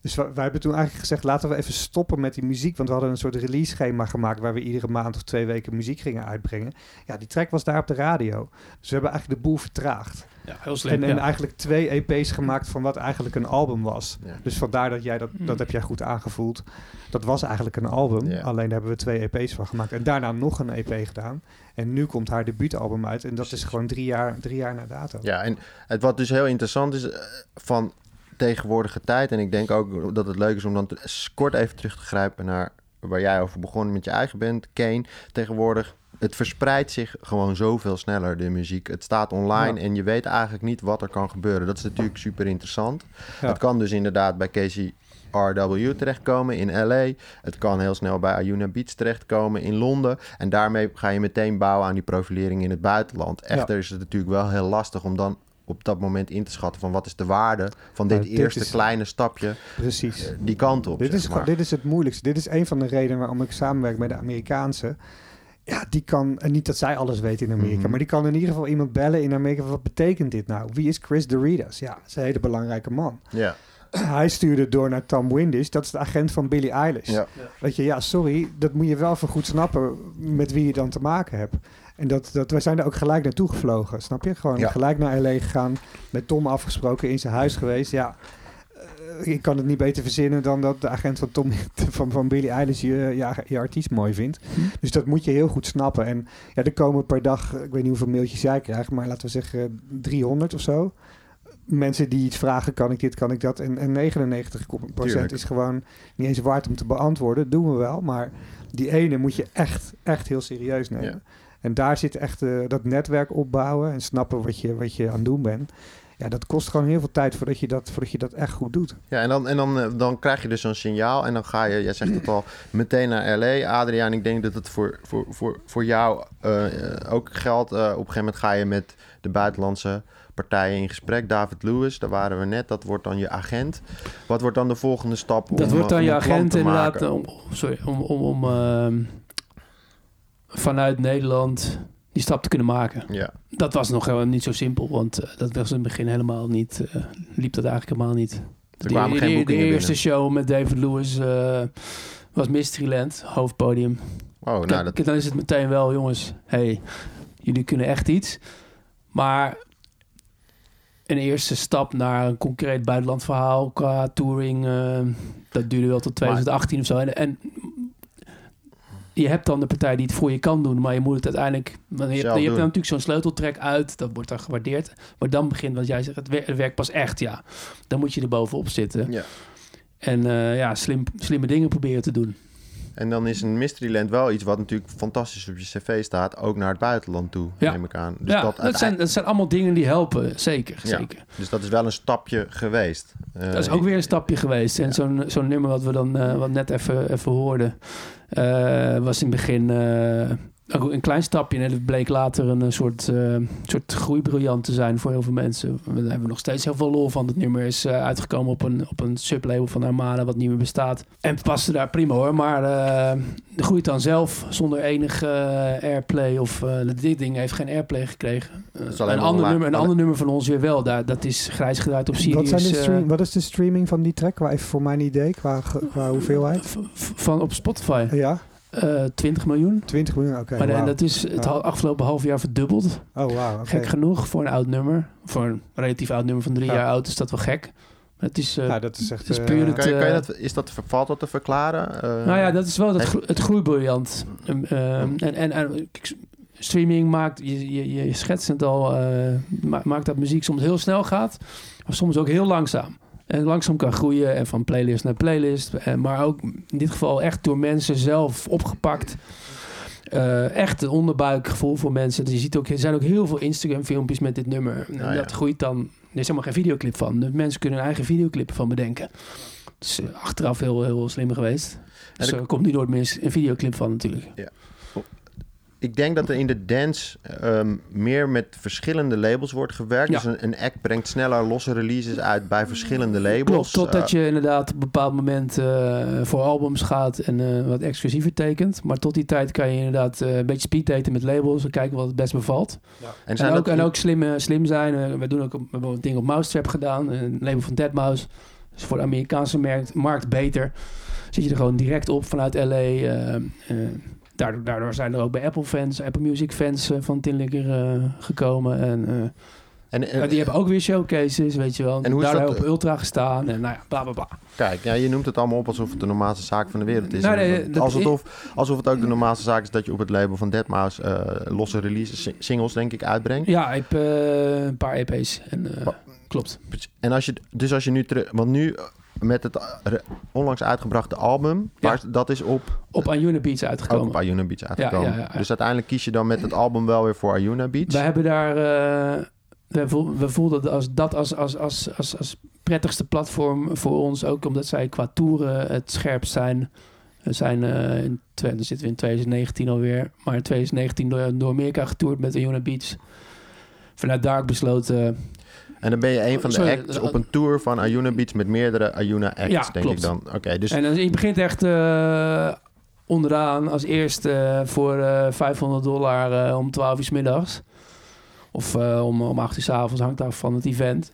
dus we- wij hebben toen eigenlijk gezegd, laten we even stoppen met die muziek. Want we hadden een soort release schema gemaakt waar we iedere maand of twee weken muziek gingen uitbrengen. Ja, die track was daar op de radio. Dus we hebben eigenlijk de boel vertraagd. Ja, heel slim. En, eigenlijk twee EP's gemaakt van wat eigenlijk een album was. Ja. Dus vandaar dat jij dat, dat heb jij goed aangevoeld. Dat was eigenlijk een album. Ja. Alleen daar hebben we twee EP's van gemaakt. En daarna nog een EP gedaan. En nu komt haar debuutalbum uit. En dat Precies. is gewoon drie jaar, drie jaar na dato. Ja, en het wat dus heel interessant is eh, van tegenwoordige tijd, en ik denk ook dat het leuk is om dan te- kort even terug te grijpen naar waar jij over begon met je eigen band, Kane. Tegenwoordig, het verspreidt zich gewoon zoveel sneller, de muziek. Het staat online Ja. en je weet eigenlijk niet wat er kan gebeuren. Dat is natuurlijk super interessant. Ja. Het kan dus inderdaad bij Casey RW terechtkomen in LA. Het kan heel snel bij Ayuna Beats terechtkomen in Londen. En daarmee ga je meteen bouwen aan die profilering in het buitenland. Echter is het natuurlijk wel heel lastig om dan op dat moment in te schatten van wat is de waarde van dit, Nou, dit eerste is- kleine stapje Precies. eh, die kant op. Dit is, maar. dit is het moeilijkste. Dit is een van de redenen waarom ik samenwerk met de Amerikaanse. Ja, die kan, en niet dat zij alles weet in Amerika, Mhm. maar die kan in ieder geval iemand bellen in Amerika. Wat betekent dit nou? Wie is Chris Doritas? Ja, dat is een hele belangrijke man. Ja, Hij stuurde door naar Tom Windisch, dat is de agent van Billie Eilish. ja. Weet je, ja, sorry, dat moet je wel even goed snappen met wie je dan te maken hebt. En dat, dat, wij zijn er ook gelijk naartoe gevlogen, snap je? Gewoon Ja. gelijk naar L.A. gegaan, met Tom afgesproken, in zijn huis geweest. Ja, eh, ik kan het niet beter verzinnen dan dat de agent van, Tom, van, van Billie Eilish je, je, je artiest mooi vindt. Dus dat moet je heel goed snappen. En ja, er komen per dag, ik weet niet hoeveel mailtjes jij krijgt, maar laten we zeggen 300 of zo. Mensen die iets vragen, kan ik dit, kan ik dat. En, en 99% Tuurlijk. is gewoon niet eens waard om te beantwoorden. doen we wel, maar die ene moet je echt, echt heel serieus nemen. Ja. En daar zit echt eh, dat netwerk opbouwen en snappen wat je, wat je aan het doen bent. Ja, dat kost gewoon heel veel tijd voordat je dat, voordat je dat echt goed doet. Ja, en, dan, en dan, eh, dan krijg je dus zo'n signaal en dan ga je, jij zegt het al, meteen naar LA. Adriaan, ik denk dat het voor, voor, voor, voor jou eh, ook geldt. Eh, op een gegeven moment ga je met de buitenlandse partijen in gesprek. David Lewis, daar waren we net, dat wordt dan je agent. Wat wordt dan de volgende stap? Dat om, wordt dan om je agent inderdaad. Om, sorry, om, om, om ehm, vanuit Nederland die stap te kunnen maken. Ja, Dat was nog helemaal niet zo simpel, want eh, dat was in het begin helemaal niet, eh, liep dat eigenlijk helemaal niet. er kwamen geen de, boekingen de eerste binnen. show met David Lewis eh, was Mysteryland, hoofdpodium. Oh, nou, Kijk, dat, dan is het meteen wel, jongens, hey, jullie kunnen echt iets. Maar een eerste stap naar een concreet buitenlandverhaal qua touring, dat duurde wel tot 2018 of zo. En, en je hebt dan de partij die het voor je kan doen, maar je moet het uiteindelijk. Je, hebt, je hebt dan natuurlijk zo'n sleuteltrek uit, dat wordt dan gewaardeerd. Maar dan begint wat jij zegt, het, wer- het werkt pas echt, ja. Dan moet je er bovenop zitten. Ja. En eh, ja, slim, slimme dingen proberen te doen. En dan is een Mysteryland wel iets wat natuurlijk fantastisch op je cv staat, ook naar het buitenland toe, Ja. neem ik aan. Dus ja, dat, dat, zijn, dat zijn allemaal dingen die helpen, zeker. Ja. zeker. dus dat is wel een stapje geweest. Eh, Dat is ook weer een stapje geweest. En zo'n zo'n nummer wat we dan eh, wat net even, even hoorden, eh, was in het begin eh, een klein stapje. En het bleek later een eh, soort, eh, soort groeibriljant te zijn voor heel veel mensen. Daar hebben we nog steeds heel veel lol van. Het nummer is eh, uitgekomen op een, op een sublabel van Armada, wat niet meer bestaat. En het paste daar prima hoor. Maar eh, de groeit dan zelf zonder enig eh, airplay. Of eh, dit ding heeft geen airplay gekregen. Is alleen een ander, nummer, een ander nummer van ons weer wel. Daar, dat is grijs gedraaid op Sirius. Wat, zijn de stream, wat is de streaming van die track? Qua, even voor mijn idee, qua, qua hoeveelheid. van op Spotify. Ja, Eh 20 miljoen. 20 miljoen, oké. maar wauw. dat is het afgelopen half jaar verdubbeld. Oh, wauw. oké. Gek genoeg voor een oud nummer. Voor een relatief oud nummer van drie Ja. jaar oud is dat wel gek. Het is... eh, Ja, dat is echt... het is eh, puur het- Kan je, kan je eh, dat, is dat, valt dat te verklaren? Eh, nou ja, dat is wel het, heb- gro- het groeibriljant. Um, ehm, en, en, en streaming maakt, je, je, je schetst het al, eh, ma- maakt dat muziek soms heel snel gaat. Maar soms ook heel langzaam. En langzaam kan groeien en van playlist naar playlist. En, maar ook in dit geval echt door mensen zelf opgepakt. Eh, echt een onderbuikgevoel voor mensen. Dus je ziet ook, er zijn ook heel veel Instagram filmpjes met dit nummer. En ja. dat groeit dan. Er is helemaal geen videoclip van. De mensen kunnen hun eigen videoclip van bedenken. Dus eh, achteraf heel, heel slim geweest. Dus er komt nu nooit meer een videoclip van natuurlijk. Ik denk dat er in de dance ehm, meer met verschillende labels wordt gewerkt. Ja. Dus een, een act brengt sneller losse releases uit bij verschillende labels. Klopt, totdat Eh, je inderdaad op een bepaald moment eh, voor albums gaat en eh, wat exclusiever tekent. Maar tot die tijd kan je inderdaad eh, een beetje speeddaten met labels en kijken wat het best bevalt. en En zijn ook, dat- en ook slim, slim zijn. We, doen ook, we hebben een ding op Mousetrap gedaan, een label van Deadmau5. Dus voor de Amerikaanse markt, markt beter. Zit je er gewoon direct op vanuit LA. Daardoor, daardoor zijn er ook bij Apple fans, Apple Music fans eh, van Tinlicker eh, gekomen. En eh, en, en- die hebben ook weer showcases, weet je wel. En hoe Daar op Ultra gestaan en nou ja, bla bla bla. Kijk, ja, je noemt het allemaal op alsof het de normaalste zaak van de wereld is. Nou, nee, En dat- alsof, alsof het ook de normaalste zaak is dat je op het label van Deadmau5 eh, losse releases, sing- singles denk ik, uitbrengt. Ja, ik een paar EP's. En, klopt. En als je, dus als je nu terug, want nu met het eh, onlangs uitgebrachte album, Ja. waar, dat is op, Op Ayuna Beats uitgekomen. op Ayuna Beats uitgekomen. ja. Dus uiteindelijk kies je dan met het album wel weer voor Ayuna Beats. We hebben daar... eh, we, voel- we voelden dat als, dat als, als, als, als, als prettigste platform voor ons. Ook omdat zij qua toeren het scherpst zijn. We zijn, eh, in, dan zitten we in 2019 alweer. Maar in 2019 door, door Amerika getoerd met Ayuna Beats. Vanuit daar besloten... En dan ben je een van de Sorry, acts op een tour van Ayuna Beats met meerdere Ayuna acts, Ja, denk klopt. ik dan. Oké, dus En dan, je begint echt eh, onderaan als eerste eh, voor eh 500 dollar om 12 uur 's middags. Of om, om 8 uur 's avonds, hangt af van het event.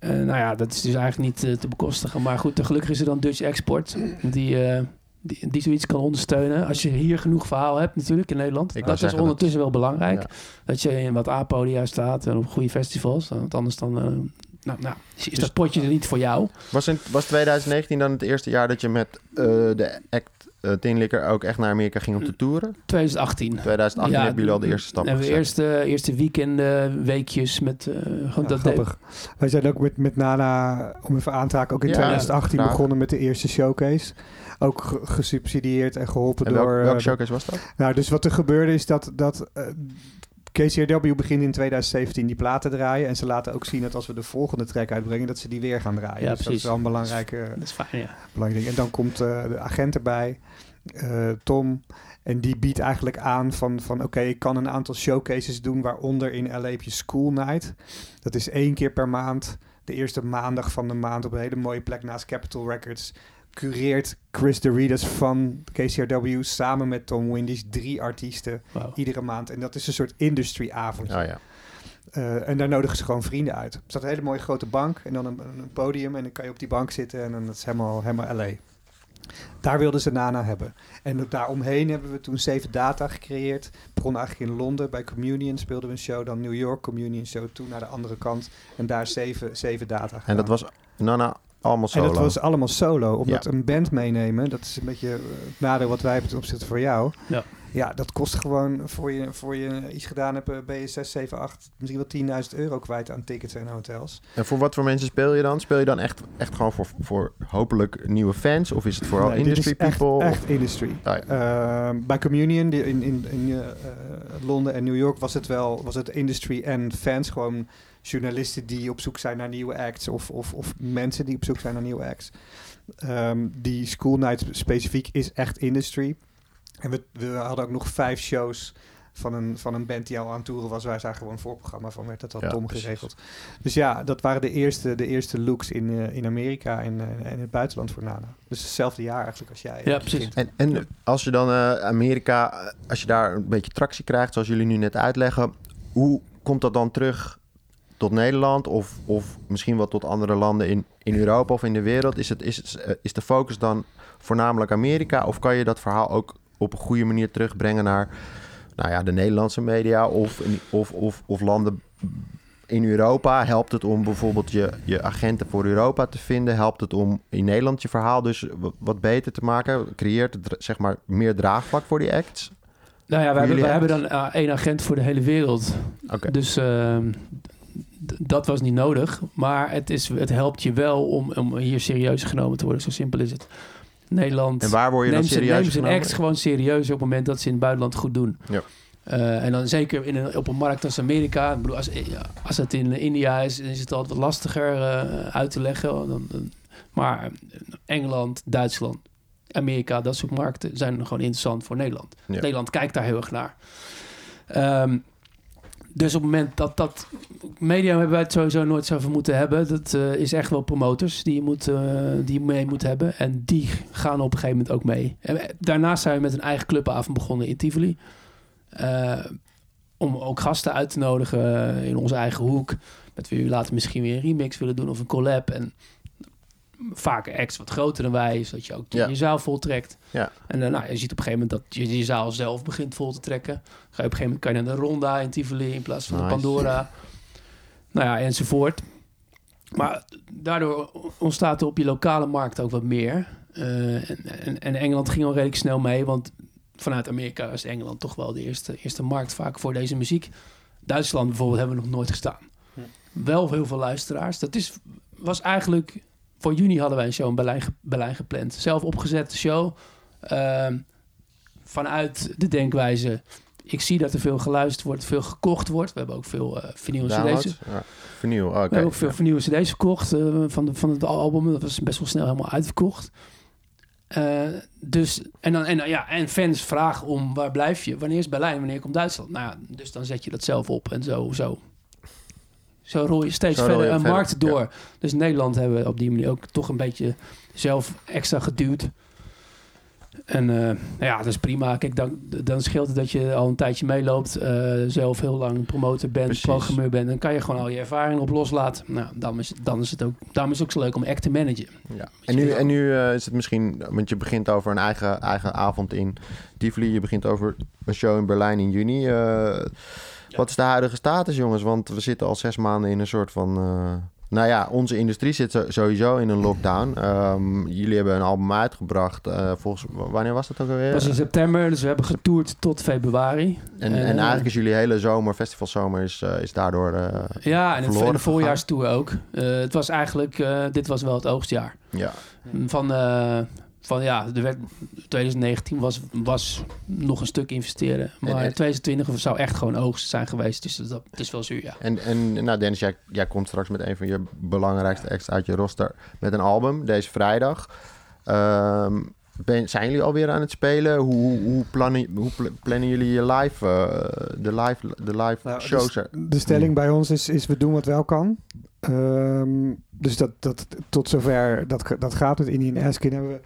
Nou ja, dat is dus eigenlijk niet te bekostigen. Maar goed, gelukkig is er dan Dutch Export. Die, die, die zoiets kan ondersteunen. Als je hier genoeg verhaal hebt natuurlijk in Nederland. Ik dat is ondertussen wel belangrijk. Ja. Dat je in wat A-podia staat en op goede festivals. Want anders dan... eh, nou, nou, is Dus- dat potje er niet voor jou. was, in, was 2019 dan het eerste jaar dat je met eh, de act uh, Tin Licker ook echt naar Amerika ging om te toeren? 2018. 2018 hebben jullie al de eerste stap hebben we eerste, eerste weekenden, weekjes met eh, gewoon Ja, dat grappig. Wij zijn ook met, met Nana, om even aan te haken, ook in Ja, 2018 graag. begonnen met de eerste showcase. Ook ge- gesubsidieerd en geholpen En welk, door... welke eh, showcase was dat? Nou, dus wat er gebeurde is dat, dat eh, KCRW begint in 2017 die platen draaien. En ze laten ook zien dat als we de volgende track uitbrengen, dat ze die weer gaan draaien. Ja, dus dat precies. is wel een belangrijke, Dat is fijn, ja. belangrijk ding. En dan komt eh, de agent erbij, eh, Tom. En die biedt eigenlijk aan van, van oké, ik kan een aantal showcases doen, waaronder in LA heb je School Night. Dat is één keer per maand, de eerste maandag van de maand op een hele mooie plek naast Capitol Records. Cureert Chris Doritas van KCRW samen met Tom Windies drie artiesten iedere maand. En dat is een soort industry avond. Oh ja. en daar nodigen ze gewoon vrienden uit. Er staat een hele mooie grote bank en dan een, een podium. En dan kan je op die bank zitten en dan dat is helemaal, helemaal LA. Daar wilden ze Nana hebben. En daaromheen hebben we toen Zeven Data gecreëerd. Begon eigenlijk in Londen bij Communion speelden we een show. Dan New York Communion show. Toen naar de andere kant. En daar Zeven, zeven Data En dat was Nana Allemaal En dat was allemaal solo. Omdat Ja. een band meenemen, dat is een beetje eh, het nadeel wat wij hebben ten opzichte van jou. Ja. Ja, dat kost gewoon, voor je, voor je iets gedaan hebt, eh, ben je 6, 7, 8, misschien wel 10.000 euro kwijt aan tickets en hotels. En voor wat voor mensen speel je dan? Speel je dan echt, echt gewoon voor, voor hopelijk nieuwe fans? Of is het vooral Nee, dit industry is echt- people? Echt, industry. Oh ja. Uh, bij Communion in, in, in eh, Londen en New York was het wel was het industry en fans. Gewoon journalisten die op zoek zijn naar nieuwe acts. Of, of, of mensen die op zoek zijn naar nieuwe acts. Ehm, die School Night specifiek is echt industry. En we, we hadden ook nog vijf shows van een, van een band die al aan toeren was. Waar zij gewoon een voorprogramma van werd. Dat had Ja, Tom precies. geregeld. Dus ja, dat waren de eerste, de eerste looks in, eh, in Amerika en eh, in het buitenland voor Nana. Dus hetzelfde jaar eigenlijk als jij. Ja, eh, precies. begint. En, en als je dan eh, Amerika, als je daar een beetje tractie krijgt, zoals jullie nu net uitleggen, hoe komt dat dan terug tot Nederland of, of misschien wel tot andere landen in, in Europa of in de wereld? Is, het, is, het, eh, is de focus dan voornamelijk Amerika of kan je dat verhaal ook op een goede manier terugbrengen naar nou ja, de Nederlandse media of, of, of, of landen in Europa? Helpt het om bijvoorbeeld je, je agenten voor Europa te vinden? Helpt het om in Nederland je verhaal dus wat, beter te maken? Creëert het zeg maar meer draagvlak voor die acts? Nou ja, we hebben, hebben dan eh, één agent voor de hele wereld. Oké. Dus ehm, dat was niet nodig. Maar het, is, het helpt je wel om, om hier serieus genomen te worden. Zo simpel is het. Nederland En waar word je dan ze- serieus neemt zijn acts gewoon serieus op het moment dat ze in het buitenland goed doen. Ja. Eh, en dan zeker in een, op een markt als Amerika. Ik bedoel, als, als het in India is, is het altijd wat lastiger eh, uit te leggen. Dan, dan- maar Engeland, Duitsland, Amerika, dat soort markten zijn gewoon interessant voor Nederland. Ja. Nederland kijkt daar heel erg naar. Ehm, dus op het moment dat dat... Media hebben wij het sowieso nooit zo moeten hebben. Dat eh, is echt wel promotors die je, moet, eh, die je mee moet hebben. En die gaan op een gegeven moment ook mee. En we- daarnaast zijn we met een eigen clubavond begonnen in Tivoli. Eh, om ook gasten uit te nodigen in onze eigen hoek. Met wie we later misschien weer een remix willen doen of een collab. En vaak acts wat groter dan wij, zodat je ook Ja. je zaal voltrekt. Ja. En dan, nou, je ziet op een gegeven moment dat je je zaal zelf begint vol te trekken. Ga je op een gegeven moment kan je naar de Ronda in Tivoli in plaats van Nice. de Pandora. Nou ja, enzovoort. Maar daardoor ontstaat er op je lokale markt ook wat meer. Eh, en, en, en Engeland ging al redelijk snel mee, want vanuit Amerika is Engeland toch wel de eerste, eerste markt vaak voor deze muziek. Duitsland bijvoorbeeld hebben we nog nooit gestaan. Ja. Wel heel veel luisteraars. Dat is, was eigenlijk... Voor juni hadden wij een show in Berlijn, Berlijn gepland. Zelf opgezette show. Ehm, vanuit de denkwijze... Ik zie dat er veel geluisterd wordt, veel gekocht wordt. We hebben ook veel vinyl Downloads? cd's. Ja. Oké. We hebben ook veel Ja. vernieuwde cd's verkocht eh, van, de, van het album. Dat was best wel snel helemaal uitverkocht. Eh, dus, en, dan, en, ja, en fans vragen om waar blijf je? Wanneer is Berlijn? Wanneer komt Duitsland? Nou ja, dus dan zet je dat zelf op en zo. Zo, zo rol je steeds verder je een verder, markt door. Dus Nederland hebben we op die manier ook toch een beetje zelf extra geduwd. En eh, ja, dat is prima. Kijk, dan, dan scheelt het dat je al een tijdje meeloopt. eh, zelf heel lang promotor bent, Precies. programmeur bent. Dan kan je gewoon al je ervaring op loslaten. Nou, dan is, het, dan is het ook, daarom is het ook zo leuk om act te managen. Ja. En nu, en nu eh, is het misschien, want je begint over een eigen, eigen avond in Tivoli. Je begint over een show in Berlijn in juni. Eh, Wat is de huidige status, jongens? Want we zitten al zes maanden in een soort van... eh, nou ja, onze industrie zit sowieso in een lockdown. Ehm, jullie hebben een album uitgebracht. eh, volgens wanneer was dat ook alweer? Dat was in september, dus we hebben getoerd tot februari. en, eh, en eigenlijk is jullie hele zomer, festivalzomer, is, eh, is daardoor... eh, Ja, en het, verloren en de voorjaarstour ook. Eh, het was eigenlijk, eh, dit was wel het oogstjaar. ja. Van, eh, van ja, er werd, 2019 was, was nog een stuk investeren. Maar En- en- 2020 zou echt gewoon oogst zijn geweest. Dus dat, het is wel zuur, ja. En, en nou Dennis, jij, jij komt straks met een van je belangrijkste acts uit je roster met een album deze vrijdag. Ehm, ben, zijn jullie alweer aan het spelen? Hoe, hoe, hoe, plannen, hoe pl- plannen jullie je live, eh, de live, de live Nou, shows? er- De stelling bij ons is, is we doen wat wel kan. Ehm, dus dat, dat, tot zover, dat, dat gaat het. Indian Askin hebben we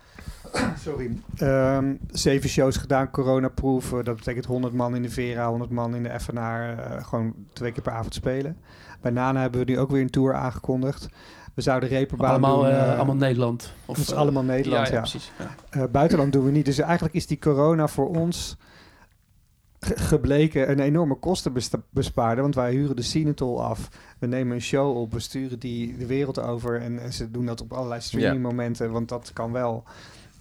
sorry, ehm, zeven shows gedaan, coronaproof. Eh, dat betekent 100 man in de Vera, 100 man in de FNR. eh, gewoon twee keer per avond spelen. Bij Nana hebben we nu ook weer een tour aangekondigd. We zouden reperbaan Allemaal, doen. eh, allemaal Nederland. Of, dat is allemaal Nederland, ja. ja. precies. Ja. Eh, buitenland doen we niet. Dus eigenlijk is die corona voor ons ge- gebleken een enorme kostenbespaarder. Want wij huren de Cinetol af. We nemen een show op. We sturen die de wereld over. En, en ze doen dat op allerlei streamingmomenten. Want dat kan wel.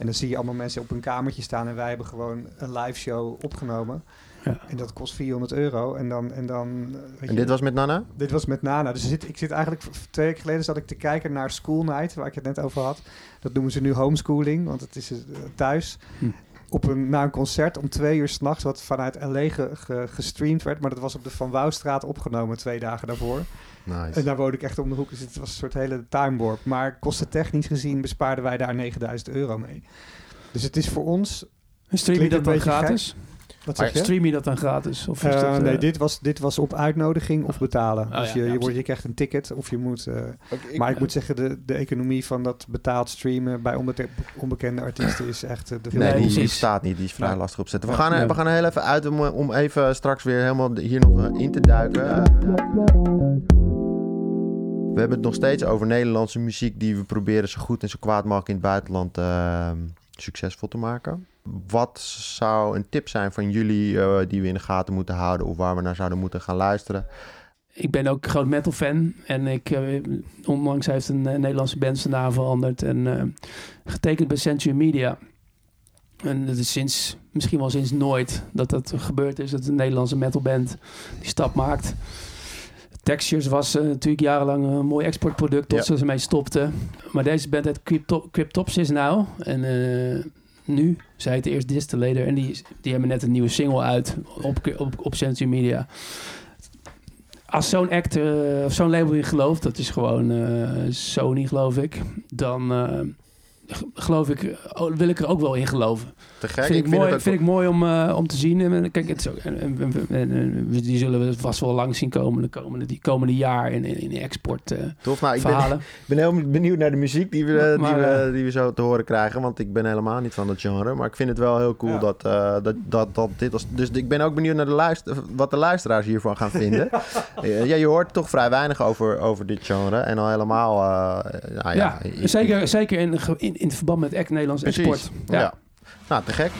En dan zie je allemaal mensen op hun kamertje staan. En wij hebben gewoon een live show opgenomen. Ja. En dat kost 400 euro. En dan... En, dan eh, weet En je, dit was met Nana? dit was met Nana. Dus zit, ik zit eigenlijk... Twee weken geleden zat ik te kijken naar School Night. Waar ik het net over had. Dat noemen ze nu homeschooling. Want het is eh, thuis. Hm. Op een, na een concert om twee uur s'nachts. Wat vanuit LA ge- ge- gestreamd werd. Maar dat was op de Van Wouwstraat opgenomen twee dagen daarvoor. Nice. En daar woonde ik echt om de hoek. Dus het was een soort hele time warp. Maar kostentechnisch gezien bespaarden wij daar 9000 euro mee. Dus het is voor ons... Stream je dat dan gratis? Wat zeg je? Stream je dat dan gratis? Of is Eh, dat, eh, nee, dit was, dit was op uitnodiging of betalen. Oh, dus ja, je, ja, je, wordt, je krijgt een ticket of je moet... eh, maar ik moet zeggen, de, de economie van dat betaald streamen bij onbekende artiesten is echt de Nee, die, staat niet. Die is vrij Ja. lastig opzetten. We Ja. gaan, er, Ja. we gaan er heel even uit om, om even straks weer helemaal hier nog in te duiken. We hebben het nog steeds over Nederlandse muziek die we proberen zo goed en zo kwaad mogelijk in het buitenland eh, succesvol te maken. Wat zou een tip zijn van jullie eh, die we in de gaten moeten houden of waar we naar zouden moeten gaan luisteren? Ik ben ook groot metal fan. En ik, eh, onlangs heeft een eh, Nederlandse band zijn naam veranderd. En getekend bij Century Media. En dat is sinds, misschien wel sinds nooit dat dat gebeurd is. Dat een Nederlandse metalband die stap maakt. Textures was eh, natuurlijk jarenlang een mooi exportproduct tot Ja. ze ermee stopten. Maar deze band heet Crypto- Cryptopsis nou. En eh, nu, zij heette eerst Distillator. En die, die hebben net een nieuwe single uit op, op, op Century Media als zo'n act eh, of zo'n label in gelooft, dat is gewoon Sony, geloof ik, dan geloof ik, oh, wil ik er ook wel in geloven. Te gek. vind ik, vind mooi, vind ik mooi om, eh, om te zien. En, kijk, het is ook, en, en- en- en- en die zullen we vast wel lang zien komen de komende, die komende jaar in, in, in export eh, tof. Nou, ik ben, verhalen. Ik ben heel benieuwd naar de muziek die we, Maar- die, we, die we zo te horen krijgen. Want ik ben helemaal niet van dat genre. Maar ik vind het wel heel cool Ja. dat, eh, dat, dat, dat dit als. Dus ik ben ook benieuwd naar de luister, wat de luisteraars hiervan gaan vinden. Eh, ja, je hoort toch vrij weinig over, over dit genre. En al helemaal. eh, nou ja, Ja, ik- zeker, zeker in, in, in verband met echt Nederlands Precies. export. Ja. Nou, te gek.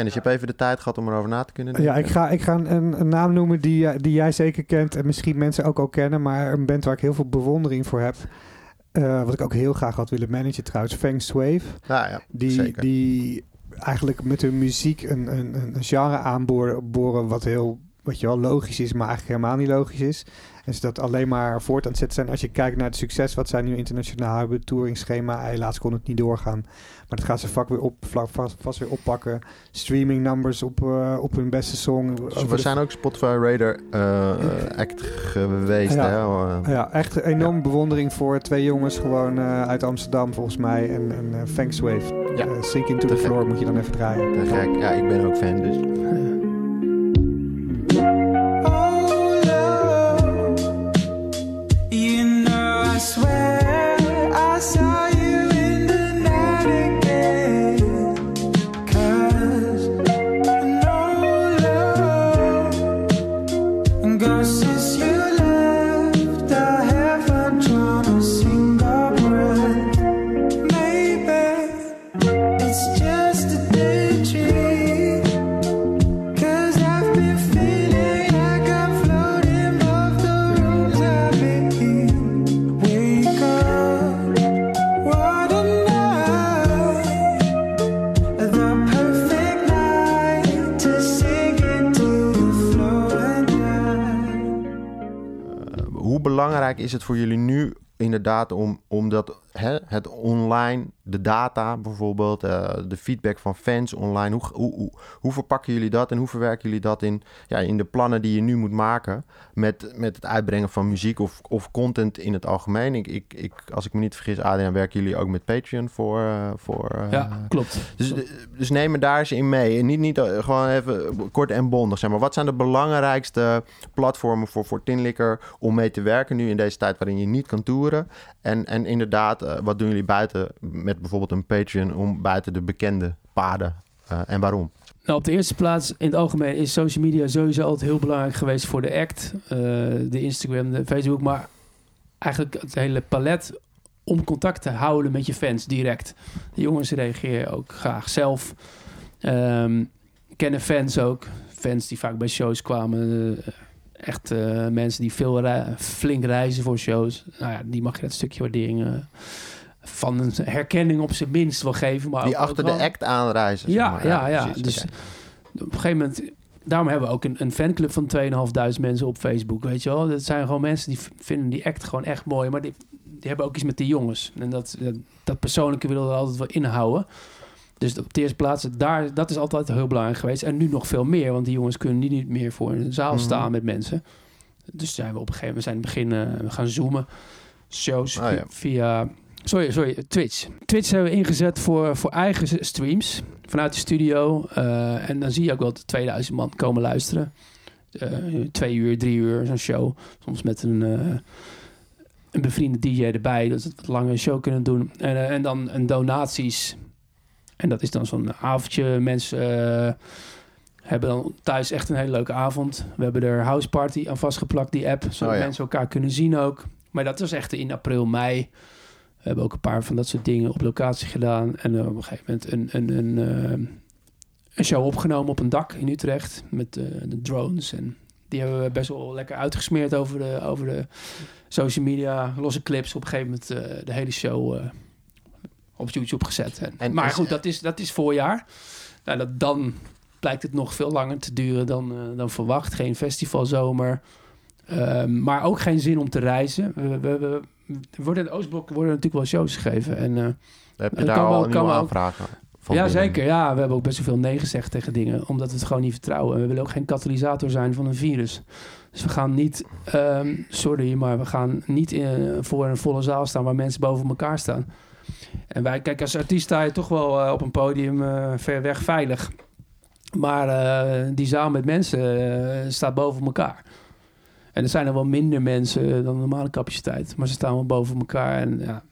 Dennis, je hebt even de tijd gehad om erover na te kunnen denken. Ja, ik ga, ik ga een, een naam noemen die, eh, die jij zeker kent en misschien mensen ook al kennen, maar een band waar ik heel veel bewondering voor heb. Eh, wat ik ook heel graag had willen managen trouwens, Feng Swave. Nou ja, Die, zeker. die eigenlijk met hun muziek een, een, een een genre aanboren boren wat heel wat je wel logisch is, maar eigenlijk helemaal niet logisch is. En ze dat alleen maar voort aan het zetten zijn. Als je kijkt naar het succes wat zij nu internationaal hebben, het touringsschema, helaas kon het niet doorgaan. Maar dat gaat ze vak weer op, vlak, vast, vast weer oppakken. Streaming numbers op, eh, op hun beste song. Dus we zijn ook Spotify Radar eh, act geweest. Ja. Hè? Eh, Ja, echt een enorme bewondering voor twee jongens gewoon eh, uit Amsterdam volgens mij. En, en uh, Feng Swave. Ja. Eh, Sink Into Te the gek. Floor moet je dan even draaien. Te gek. Ja, ik ben ook fan, dus. Swear I saw you is het voor jullie nu inderdaad om, om dat hè, het online, de data bijvoorbeeld, eh, de feedback van fans online. Hoe, hoe, hoe, hoe verpakken jullie dat en hoe verwerken jullie dat in, ja, in de plannen die je nu moet maken met, met het uitbrengen van muziek of, of content in het algemeen? Ik, ik, ik, als ik me niet vergis, Adriaan, werken jullie ook met Patreon voor... eh, voor eh, ja, klopt. dus, dus neem me daar eens in mee. En niet, niet gewoon even kort en bondig, zeg maar. Wat zijn de belangrijkste platformen voor, voor Tinlikker om mee te werken nu in deze tijd waarin je niet kan toeren? En, en inderdaad, eh, wat doen jullie buiten met bijvoorbeeld een Patreon om buiten de bekende paden? eh, en waarom? Nou, op de eerste plaats in het algemeen is social media sowieso altijd heel belangrijk geweest voor de act. Eh, de Instagram, de Facebook, maar eigenlijk het hele palet om contact te houden met je fans direct. De jongens reageren ook graag zelf. Ehm, kennen fans ook. Fans die vaak bij shows kwamen. Echt eh, mensen die veel flink reizen voor shows. Nou ja, die mag je dat stukje waardering eh, van een herkenning op zijn minst wel geven. Maar Die ook- achter ook de act aanreizen. zeg ja, maar. ja, ja. precies, Dus op een gegeven moment... Daarom hebben we ook een, een fanclub van 2.500 mensen op Facebook, weet je wel. Dat zijn gewoon mensen die vinden die act gewoon echt mooi. Maar die, die hebben ook iets met die jongens. En dat, dat, dat persoonlijke willen we altijd wel inhouden. Dus op de eerste plaats, daar, dat is altijd heel belangrijk geweest. En nu nog veel meer, want die jongens kunnen niet meer voor een zaal Mhm. staan met mensen. Dus zijn we op een gegeven moment zijn in het begin eh, we gaan zoomen. Shows Ah, ja. via... Sorry, sorry, Twitch. Twitch hebben we ingezet voor, voor eigen streams vanuit de studio. Eh, en dan zie je ook wel dat 2000 man komen luisteren. Eh, twee uur, drie uur, zo'n show. Soms met een, eh, een bevriende DJ erbij. Dat ze het wat langer show kunnen doen. En, en dan een donaties. En dat is dan zo'n avondje. Mensen eh, hebben dan thuis echt een hele leuke avond. We hebben er House Party aan vastgeplakt, die app. Zodat Oh ja. mensen elkaar kunnen zien ook. Maar dat was echt in april, mei. We hebben ook een paar van dat soort dingen op locatie gedaan. En eh, op een gegeven moment een, een, een, eh, een show opgenomen op een dak in Utrecht. Met de drones. En die hebben we best wel lekker uitgesmeerd over de, over de social media. Losse clips. Op een gegeven moment de hele show op YouTube gezet. En, En maar is- goed, dat is, dat is voorjaar. Nou, dat, dan blijkt het nog veel langer te duren dan, eh, dan verwacht. Geen festivalzomer. Ehm, maar ook geen zin om te reizen. We, we, we, worden in Oostblok worden natuurlijk wel shows gegeven. En, eh, Heb je daar kan al wel- aanvragen van ja, binnen? zeker. Ja, we hebben ook best wel veel nee gezegd tegen dingen. Omdat we het gewoon niet vertrouwen. En we willen ook geen katalysator zijn van een virus. Dus we gaan niet, ehm, sorry, maar we gaan niet in, voor een volle zaal staan waar mensen boven elkaar staan. En wij, kijk, als artiest sta je toch wel eh, op een podium eh, ver weg veilig. Maar eh, die zaal met mensen staat boven elkaar. En er zijn er wel minder mensen dan de normale capaciteit. Maar ze staan wel boven elkaar. En ja,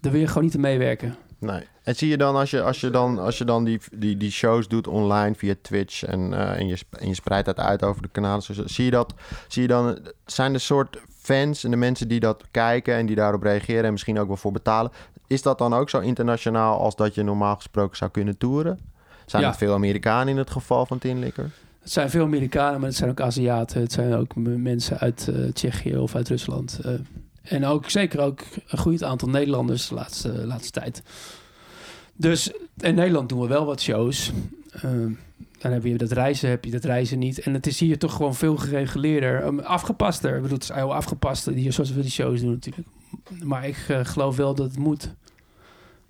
daar wil je gewoon niet aan meewerken. Nee. En zie je dan als je, als je dan, als je dan die, die, die shows doet online via Twitch en, en, je, en je spreidt dat uit over de kanalen, zie je dat, zie je dan, zijn de soort fans en de mensen die dat kijken en die daarop reageren en misschien ook wel voor betalen, is dat dan ook zo internationaal als dat je normaal gesproken zou kunnen toeren? Zijn Ja. er veel Amerikanen in het geval van Tin Likker? Het zijn veel Amerikanen, maar het zijn ook Aziaten. Het zijn ook mensen uit eh, Tsjechië of uit Rusland. eh. en ook zeker ook een goed aantal Nederlanders de laatste, laatste tijd. Dus in Nederland doen we wel wat shows. Eh, dan heb je dat reizen, heb je dat reizen niet. En het is hier toch gewoon veel gereguleerder. Afgepaster. Ik bedoel, het is heel afgepaster die, zoals we die shows doen natuurlijk. Maar ik eh, geloof wel dat het moet.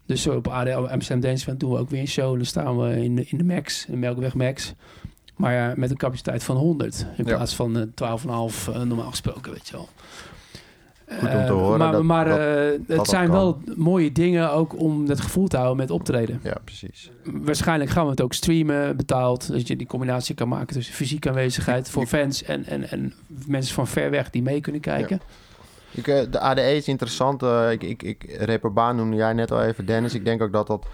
Dus zo op ADL Amsterdam Dance doen we ook weer een show. Dan staan we in de, in de Max, in Melkweg Max. Maar ja, met een capaciteit van 100 in Ja. plaats van eh 12,5 eh, normaal gesproken, weet je wel. Goed om te Eh, horen Maar, dat- maar dat- eh, het dat zijn kan. wel mooie dingen ook om het gevoel te houden met optreden. Ja, precies. Waarschijnlijk gaan we het ook streamen betaald. Dat je die combinatie kan maken tussen fysieke aanwezigheid voor fans en, en, en mensen van ver weg die mee kunnen kijken. Eh, de ADE is interessant. eh, ik, ik, ik, reperbaan noemde jij net al even, Dennis. Ik denk ook dat dat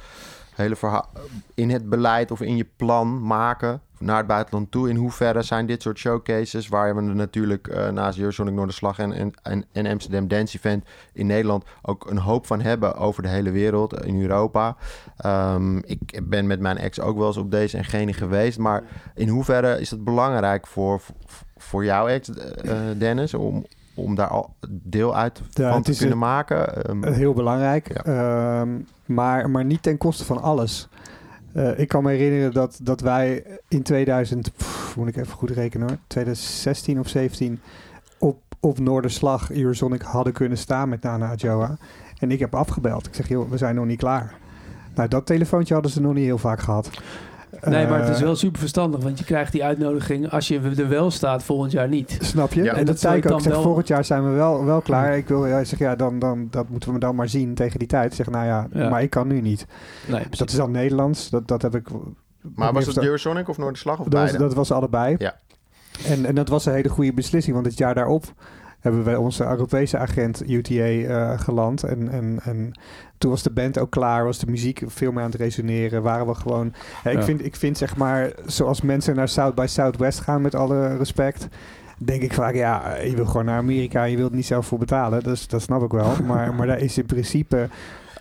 hele verhaal in het beleid of in je plan maken naar het buitenland toe. In hoeverre zijn dit soort showcases waar we natuurlijk eh, naast Eurosonic Noorderslag en, en, en, en Amsterdam Dance Event in Nederland ook een hoop van hebben over de hele wereld, in Europa. Ehm, ik ben met mijn ex ook wel eens op deze en gene geweest. Maar in hoeverre is het belangrijk voor, voor, jouw ex, Dennis, om, om daar al deel uit Ja, van te kunnen een- maken? Ehm, Eh, Heel belangrijk. Ja. Ehm, maar, maar niet ten koste van alles. Eh, ik kan me herinneren dat, dat wij in 2000, pff, moet ik even goed rekenen hoor, 2016 of 17 op, op Noorderslag Eurosonic hadden kunnen staan met Nana Adjoa. En ik heb afgebeld. Ik zeg, joh, we zijn nog niet klaar. Nou, dat telefoontje hadden ze nog niet heel vaak gehad. Nee, maar het is Eh, wel super verstandig, want je krijgt die uitnodiging als je er wel staat volgend jaar niet. Snap je? Ja. en En dat zei ik ook. ik dan zeg, wel- volgend jaar zijn we wel, wel klaar. Ik wil, ja, ik zeg, ja, dan, dan, dat moeten we dan maar zien tegen die tijd. Ik zeg, nou ja, Ja. maar ik kan nu niet. Nee, Dus dat is al Nederlands. Dat, dat heb ik... Maar was het Eurosonic of Noorderslag of dat was, beide? dat was allebei. Ja. En, en dat was een hele goede beslissing, want het jaar daarop hebben wij onze Europese agent UTA eh, geland. En, en, en toen was de band ook klaar, was de muziek veel meer aan het resoneren. Waren we gewoon. Ja, ik, Ja. vind, ik vind zeg maar, zoals mensen naar South by Southwest gaan, met alle respect. Denk ik vaak, ja, je wil gewoon naar Amerika, je wilt niet zelf voor betalen. Dus dat snap ik wel. Maar, maar daar is in principe,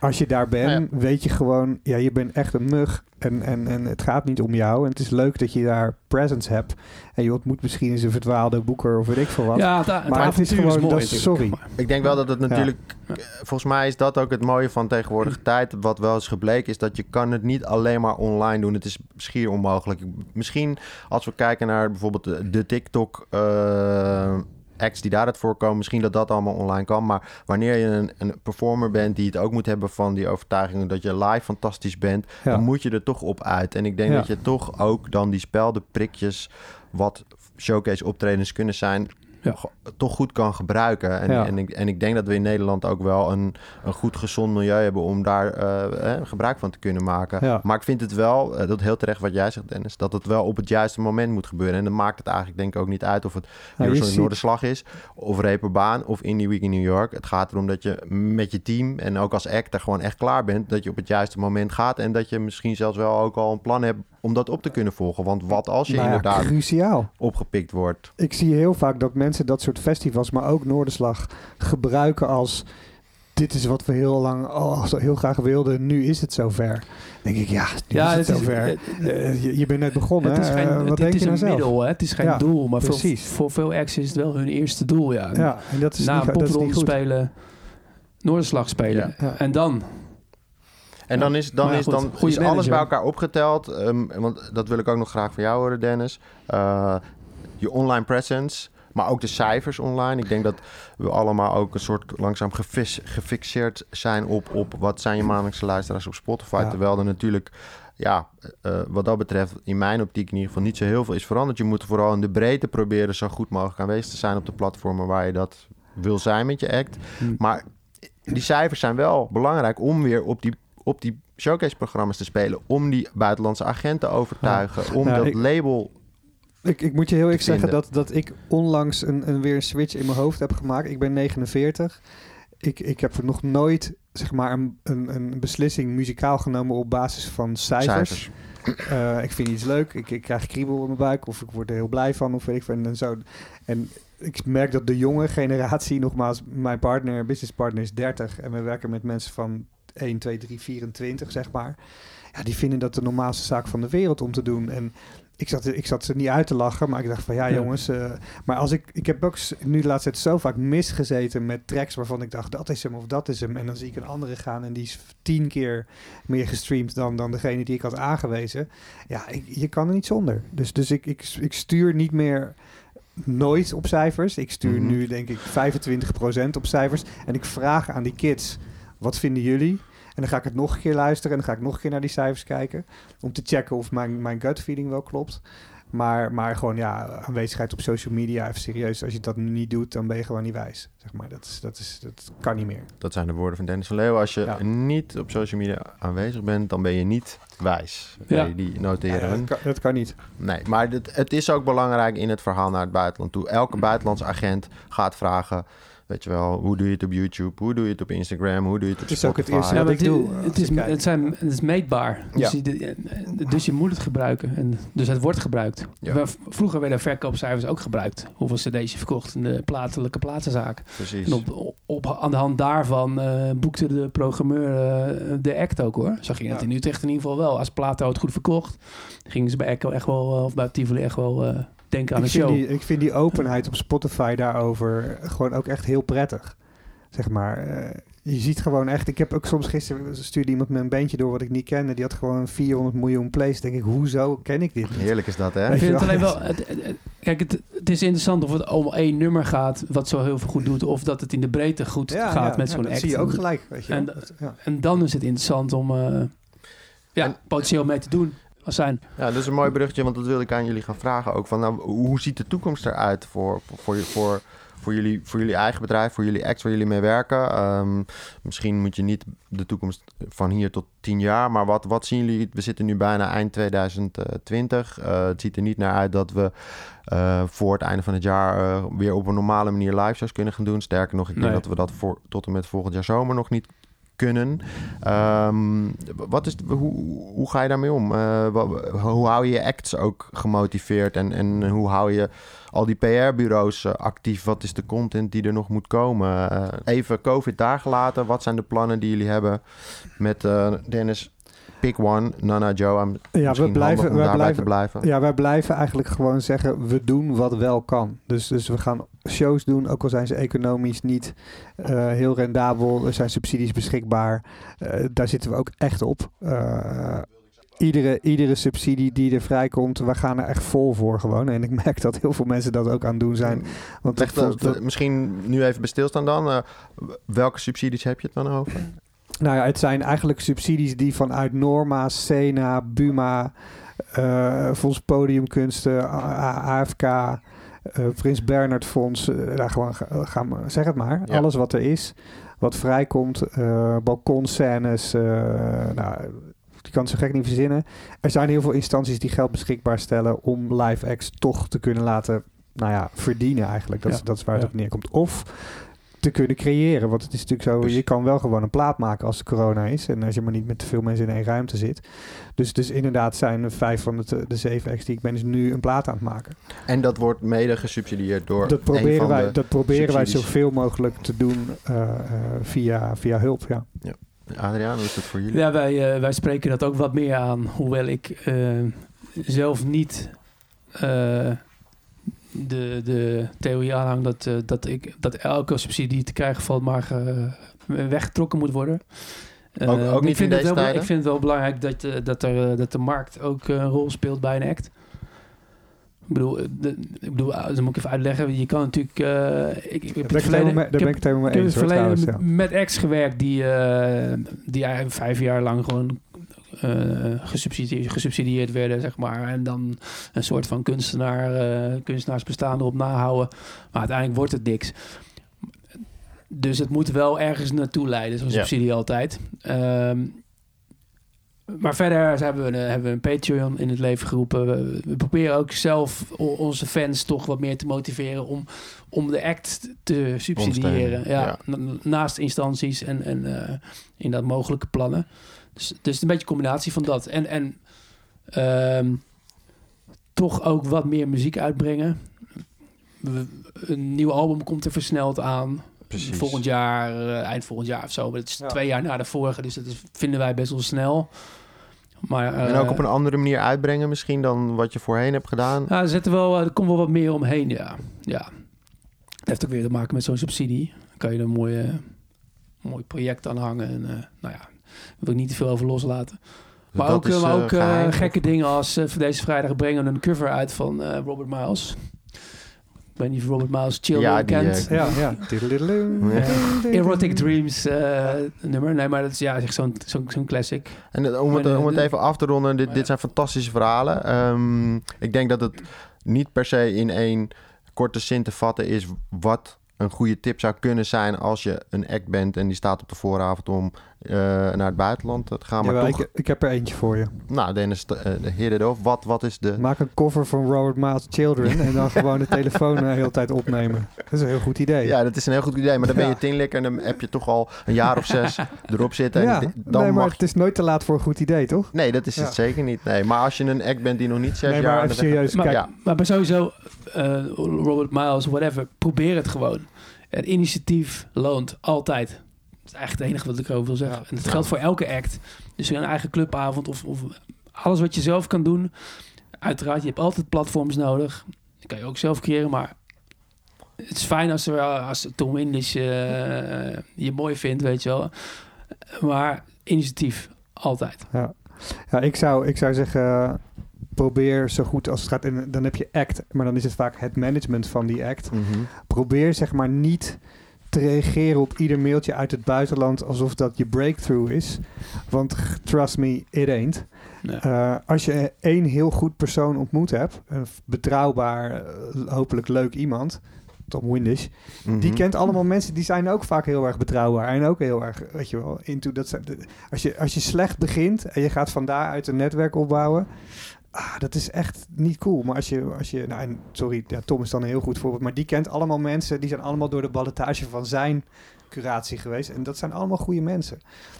als je daar bent, Nou weet je gewoon, ja, je bent echt een mug. En, en, en het gaat niet om jou. En het is leuk dat je daar presence hebt. En je ontmoet misschien eens een verdwaalde boeker of weet ik veel wat. Ja, Maar het is gewoon- mooi. dat is- sorry. Ik denk wel dat het natuurlijk... eh, Volgens mij is dat ook het mooie van tegenwoordige tijd. Wat wel eens gebleken is dat je kan het niet alleen maar online doen. Het is schier onmogelijk. Misschien als we kijken naar bijvoorbeeld de, de TikTok... eh, acts die daaruit voorkomen, misschien dat dat allemaal online kan. Maar wanneer je een, een performer bent die het ook moet hebben van die overtuiging dat je live fantastisch bent, Ja. dan moet je er toch op uit. En ik denk Ja. dat je toch ook dan die speldenprikjes, wat showcase optredens kunnen zijn, Ja. toch goed kan gebruiken. En, Ja. en, ik, en ik denk dat we in Nederland ook wel een, een goed gezond milieu hebben om daar eh, eh, gebruik van te kunnen maken. Ja. Maar ik vind het wel, eh, dat heel terecht wat jij zegt Dennis, dat het wel op het juiste moment moet gebeuren. En dan maakt het eigenlijk denk ik ook niet uit of het Nou, ziet- Noorderslag is, of Reeperbaan, of Indie Week in New York. Het gaat erom dat je met je team en ook als act er gewoon echt klaar bent. Dat je op het juiste moment gaat en dat je misschien zelfs wel ook al een plan hebt om dat op te kunnen volgen. Want wat als je Nou ja, inderdaad cruciaal. opgepikt wordt? Ik zie heel vaak dat mensen dat soort festivals, maar ook Noorderslag, gebruiken als... Dit is wat we heel lang, oh, zo heel graag wilden. Nu is het zover. Denk ik, ja, nu Ja, is het, het is- zover. het- Eh, je, je bent net begonnen. Het is, geen, eh, het, wat dit denk is je nou een zelf? middel, hè? het is geen Ja, doel. Maar voor, precies. voor veel acts is het wel hun eerste doel. Ja. Ja, en dat is Na niet, een is popronde spelen, Noorderslag spelen. Ja. En dan? En dan is, dan is, dan is alles bij elkaar opgeteld. ehm, want dat wil ik ook nog graag van jou horen, Dennis. Eh, je online presence, maar ook de cijfers online. Ik denk dat we allemaal ook een soort langzaam gevis, gefixeerd zijn op, op wat zijn je maandelijkse luisteraars op Spotify. Ja. Terwijl er natuurlijk, ja, eh, wat dat betreft, in mijn optiek in ieder geval niet zo heel veel is veranderd. Je moet vooral in de breedte proberen zo goed mogelijk aanwezig te zijn op de platformen waar je dat wil zijn met je act. Hm. Maar die cijfers zijn wel belangrijk om weer op die, op die showcase-programma's te spelen. Om die buitenlandse agenten te overtuigen. Om Ja, dat ik- label. Ik, ik moet je heel eerlijk zeggen dat, dat ik onlangs een, een, weer een switch in mijn hoofd heb gemaakt. Ik ben 49. Ik, ik heb nog nooit zeg maar, een, een, een beslissing muzikaal genomen op basis van cijfers. Cijfers. Eh, ik vind iets leuk. Ik, ik krijg kriebel in mijn buik. Of ik word er heel blij van. Of weet ik. En, zo. en ik merk dat de jonge generatie, nogmaals, mijn partner, businesspartner is 30. En we werken met mensen van 1, 2, 3, 24, zeg maar. Ja, die vinden dat de normaalste zaak van de wereld om te doen. En ik zat, ik zat ze niet uit te lachen, maar ik dacht van ja, Ja. jongens. eh, maar als ik, ik heb ook nu de laatste tijd zo vaak misgezeten met tracks waarvan ik dacht dat is hem of dat is hem. En dan zie ik een andere gaan en die is tien keer meer gestreamd dan, dan degene die ik had aangewezen. Ja, ik, je kan er niet zonder. Dus, dus ik, ik, ik stuur niet meer nooit op cijfers. Ik stuur Mhm. nu denk ik 25% op cijfers. En ik vraag aan die kids, wat vinden jullie? En dan ga ik het nog een keer luisteren en dan ga ik nog een keer naar die cijfers kijken. Om te checken of mijn, mijn gut feeling wel klopt. Maar, maar gewoon ja, aanwezigheid op social media, even serieus. Als je dat niet doet, dan ben je gewoon niet wijs. Zeg maar, dat, is, dat, is, dat kan niet meer. Dat zijn de woorden van Dennis van Leeuwen. Als je Ja. niet op social media aanwezig bent, dan ben je niet wijs. Ja. Nee, die Ja, noteren dat, kan, dat kan niet. Nee, maar het, het is ook belangrijk in het verhaal naar het buitenland toe. Elke buitenlandse agent gaat vragen, weet je wel, hoe doe je het op YouTube? Hoe doe je het op Instagram? Hoe doe je het op Het is ook het Spotify? eerste Ja, wat ik het, doe, Het is, het, zijn, het is meetbaar. Ja. Dus, je, dus je moet het gebruiken. En, dus het wordt gebruikt. Ja. We- Vroeger werden verkoopcijfers ook gebruikt. Hoeveel cd's je verkocht in de platelijke platenzaak. Precies. En op, op, aan de hand daarvan eh, boekte de programmeur eh, de act ook hoor. Zag je dat Ja. in Utrecht in ieder geval wel. Als Plato het goed verkocht, gingen ze bij Echo echt wel, eh, of bij Tivoli echt wel eh, denken aan Ik show. die, ik vind die openheid op Spotify daarover gewoon ook echt heel prettig. Zeg maar, eh, je ziet gewoon echt... Ik heb ook soms gisteren stuurde iemand me een bandje door wat ik niet kende. Die had gewoon 400 miljoen plays. denk ik, hoezo ken ik dit niet? Heerlijk is dat, hè? Ik vind je het alleen wel. het, Kijk, het, het is interessant of het om één nummer gaat wat zo heel veel goed doet, of dat het in de breedte goed gaat met zo'n dat act. zie je ook gelijk. Weet je En- ja. Dan is het interessant om eh, ja, En- potentieel mee te doen zijn. Ja, dat is een mooi bruggetje, want dat wilde ik aan jullie gaan vragen ook. Van, nou, hoe ziet de toekomst eruit voor, voor, voor, voor, jullie, voor jullie eigen bedrijf, voor jullie acts waar jullie mee werken? Ehm, misschien moet je niet de toekomst van hier tot tien jaar, maar wat, wat zien jullie? We zitten nu bijna eind 2020. Eh, het ziet er niet naar uit dat we eh, voor het einde van het jaar eh, weer op een normale manier live shows kunnen gaan doen. Sterker nog, ik denk Nee. dat we dat voor, tot en met volgend jaar zomer nog niet kunnen. Ehm, wat is, hoe, hoe ga je daarmee om? Eh, hoe hou je je acts ook gemotiveerd? En, en hoe hou je al die PR-bureaus eh, actief? Wat is de content die er nog moet komen? Eh, even COVID daar gelaten. Wat zijn de plannen die jullie hebben met Dennis? Pick one, Nana Joe. Ja, we blijven, daarbij blijven, te blijven. ja, wij blijven eigenlijk gewoon zeggen, we doen wat wel kan. Dus, dus we gaan shows doen, ook al zijn ze economisch niet eh, heel rendabel. Er zijn subsidies beschikbaar. Eh, daar zitten we ook echt op. Eh, iedere, iedere subsidie die er vrijkomt, we gaan er echt vol voor gewoon. En ik merk dat heel veel mensen dat ook aan het doen zijn. Want Leg dat, de- dat- misschien nu even bij stilstaan dan. Welke subsidies heb je het dan over? Nou ja, het zijn eigenlijk subsidies die vanuit Norma, Sena, Buma, Fonds Podiumkunsten, AFK, eh, Prins Bernhard Fonds, eh, daar gewoon ga, ga maar, zeg het maar. Ja. Alles wat er is, wat vrijkomt, eh balkonscènes, nou, je kan het zo gek niet verzinnen. Er zijn heel veel instanties die geld beschikbaar stellen om live acts toch te kunnen laten, nou ja, verdienen eigenlijk. Dat, is, dat is waar het op neerkomt. Of te kunnen creëren. Want het is natuurlijk zo, Precies. je kan wel gewoon een plaat maken als er corona is. En als je maar niet met te veel mensen in één ruimte zit. Dus, dus inderdaad zijn vijf van de, de zeven acts die ik ben, is nu een plaat aan het maken. En dat wordt mede gesubsidieerd door Dat een proberen, van wij, de... dat proberen wij zoveel mogelijk te doen eh, eh, via, via hulp. Ja. Adriaan, hoe is dat voor jullie? Ja, wij, eh, wij spreken dat ook wat meer aan. Hoewel ik eh, zelf niet eh, de, de theorie aanhang dat, eh, dat, ik, dat elke subsidie die te krijgen valt maar eh, weggetrokken moet worden. Eh, Ook- ook ik niet vind in het deze wel? Ik vind het wel belangrijk dat, eh, dat, er, eh, dat de markt ook eh, een rol speelt bij een act. Ik bedoel, eh, de, ik bedoel, eh, dat moet ik even uitleggen. Je kan natuurlijk... eh, ik, ik heb Daar ben ik het helemaal mee- daar ben ik het helemaal ik heb mee eens. verleden trouwens, met, ja. met ex gewerkt die, eh, die eigenlijk vijf jaar lang gewoon eh, gesubsidieerd, gesubsidieerd werden, zeg maar. En dan een soort van kunstenaar, eh, kunstenaarsbestaan erop nahouden. Maar uiteindelijk wordt het niks. Dus het moet wel ergens naartoe leiden, zo'n Ja. subsidie altijd. Ehm, maar verder hebben we, een, hebben we een Patreon in het leven geroepen. We, we proberen ook zelf onze fans toch wat meer te motiveren om, om de act te subsidiëren. Ja, ja. na- Naast instanties en, en eh, inderdaad mogelijke plannen. Dus, dus een beetje een combinatie van dat. En, en ehm, toch ook wat meer muziek uitbrengen. We- een nieuw album komt er versneld aan. Precies. Volgend jaar, eh, eind volgend jaar of zo. Maar het is Ja. twee jaar na de vorige, dus dat is, vinden wij best wel snel. Maar, En eh, ook op een andere manier uitbrengen misschien dan wat je voorheen hebt gedaan. ja, er, zit er, wel, er komt wel wat meer omheen, ja. ja. Het heeft ook weer te maken met zo'n subsidie. Dan kan je er een mooi, eh, mooi project aan hangen. En, eh, nou ja, daar wil ik niet te veel over loslaten. Maar Dat ook, is, eh, maar eh, ook eh, geheim, gekke of- dingen als eh, voor deze vrijdag brengen we een cover uit van eh, Robert Miles. Ik weet niet of Robert Miles Children Ja, kent. eh, Ja, ja. Erotic Dreams eh, nummer. Nee, maar dat is ja, echt zo'n zo'n zo'n classic. En eh, om het, om het even af te ronden, dit, Ja. dit zijn fantastische verhalen. Ehm, ik denk dat het niet per se in één korte zin te vatten is wat een goede tip zou kunnen zijn als je een act bent en die staat op de vooravond om eh, naar het buitenland te gaan. Maar Jawel, toch, ik, ik heb er eentje voor je. nou Dennis, uh, hit it off. Wat, wat is de... Maak een cover van Robert Miles Children en dan gewoon de telefoon de hele tijd opnemen. Dat is een heel goed idee. Ja, dat is een heel goed idee, maar dan ben je Ja. tinlikker en dan heb je toch al een jaar of zes erop zitten. En Ja, dan nee, maar mag het is nooit te laat voor een goed idee, toch? Nee, dat is Ja. het zeker niet. Nee, maar als je een act bent die nog niet zes nee, jaar... maar even de serieus. Maar, Kijk, ja. maar bij sowieso, eh, Robert Miles, whatever, probeer het gewoon. Het initiatief loont altijd. Dat is eigenlijk het enige wat ik erover wil zeggen. Ja. En dat geldt voor elke act. Dus een eigen clubavond of, of alles wat je zelf kan doen. Uiteraard, je hebt altijd platforms nodig. Die kan je ook zelf creëren, maar het is fijn als, er, als Tom English eh, je mooi vindt, weet je wel. Maar initiatief, altijd. Ja, ik, zou, ik zou zeggen, probeer zo goed als het gaat. En dan heb je act, maar dan is het vaak het management van die act. Mhm. Probeer zeg maar niet te reageren op ieder mailtje uit het buitenland alsof dat je breakthrough is. Want trust me, it ain't. Eh, als je één heel goed persoon ontmoet hebt, een betrouwbaar, eh, hopelijk leuk iemand, Tom Windish, die Mhm. kent allemaal mensen die zijn ook vaak heel erg betrouwbaar en ook heel erg, weet je wel, into dat. Als je, als je slecht begint en je gaat van daaruit een netwerk opbouwen, ah, dat is echt niet cool. Maar als je, als je nou, en sorry, ja, Tom is dan een heel goed voorbeeld, maar die kent allemaal mensen, die zijn allemaal door de ballotage van zijn curatie geweest en dat zijn allemaal goede mensen.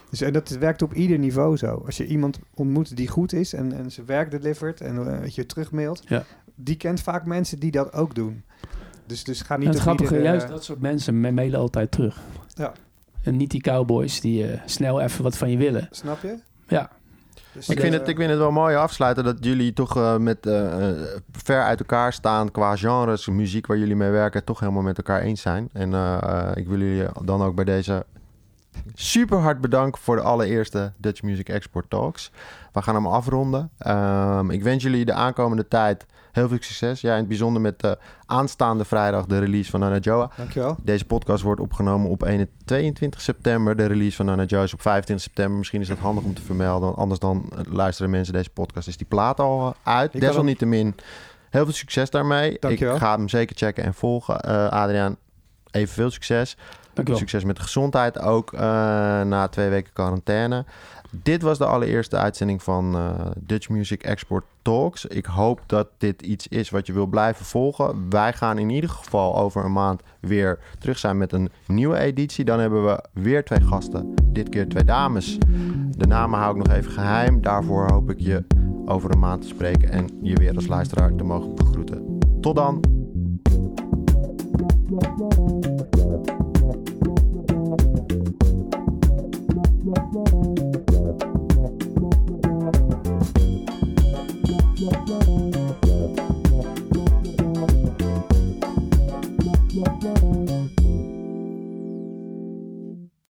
Dus en dat werkt op ieder niveau zo. Als je iemand ontmoet die goed is en, en zijn werk delivert en eh, weet je terugmailt, Ja. die kent vaak mensen die dat ook doen. Dus, dus ga niet En het grappige, juist dat soort mensen me- mailen altijd terug. Ja. En niet die cowboys die eh, snel even wat van je willen. Snap je? Ja. Dus, Ik vind, eh, het, ik vind het wel mooi afsluiten dat jullie toch eh, met eh, eh, ver uit elkaar staan qua genres, muziek waar jullie mee werken, toch helemaal met elkaar eens zijn. En eh, eh, ik wil jullie dan ook bij deze super hard bedanken voor de allereerste Dutch Music Export Talks. We gaan hem afronden. Ehm, ik wens jullie de aankomende tijd heel veel succes. Jij in het bijzonder met de aanstaande vrijdag de release van Nana Joa. Dankjewel. Deze podcast wordt opgenomen op 1 22 september. De release van Nana Joe is op 25 september. Misschien is dat handig om te vermelden. Anders dan eh, luisteren mensen deze podcast. Is die plaat al eh, uit. Desalniettemin heel veel succes daarmee. Dankjewel. Ik ga hem zeker checken en volgen. Eh, Adriaan, even veel succes. Succes met de gezondheid ook eh, na twee weken quarantaine. Dit was de allereerste uitzending van eh, Dutch Music Export Talks. Ik hoop dat dit iets is wat je wil blijven volgen. Wij gaan in ieder geval over een maand weer terug zijn met een nieuwe editie. Dan hebben we weer twee gasten. Dit keer twee dames. De namen hou ik nog even geheim. Daarvoor hoop ik je over een maand te spreken en je weer als luisteraar te mogen begroeten. Tot dan! Yeah.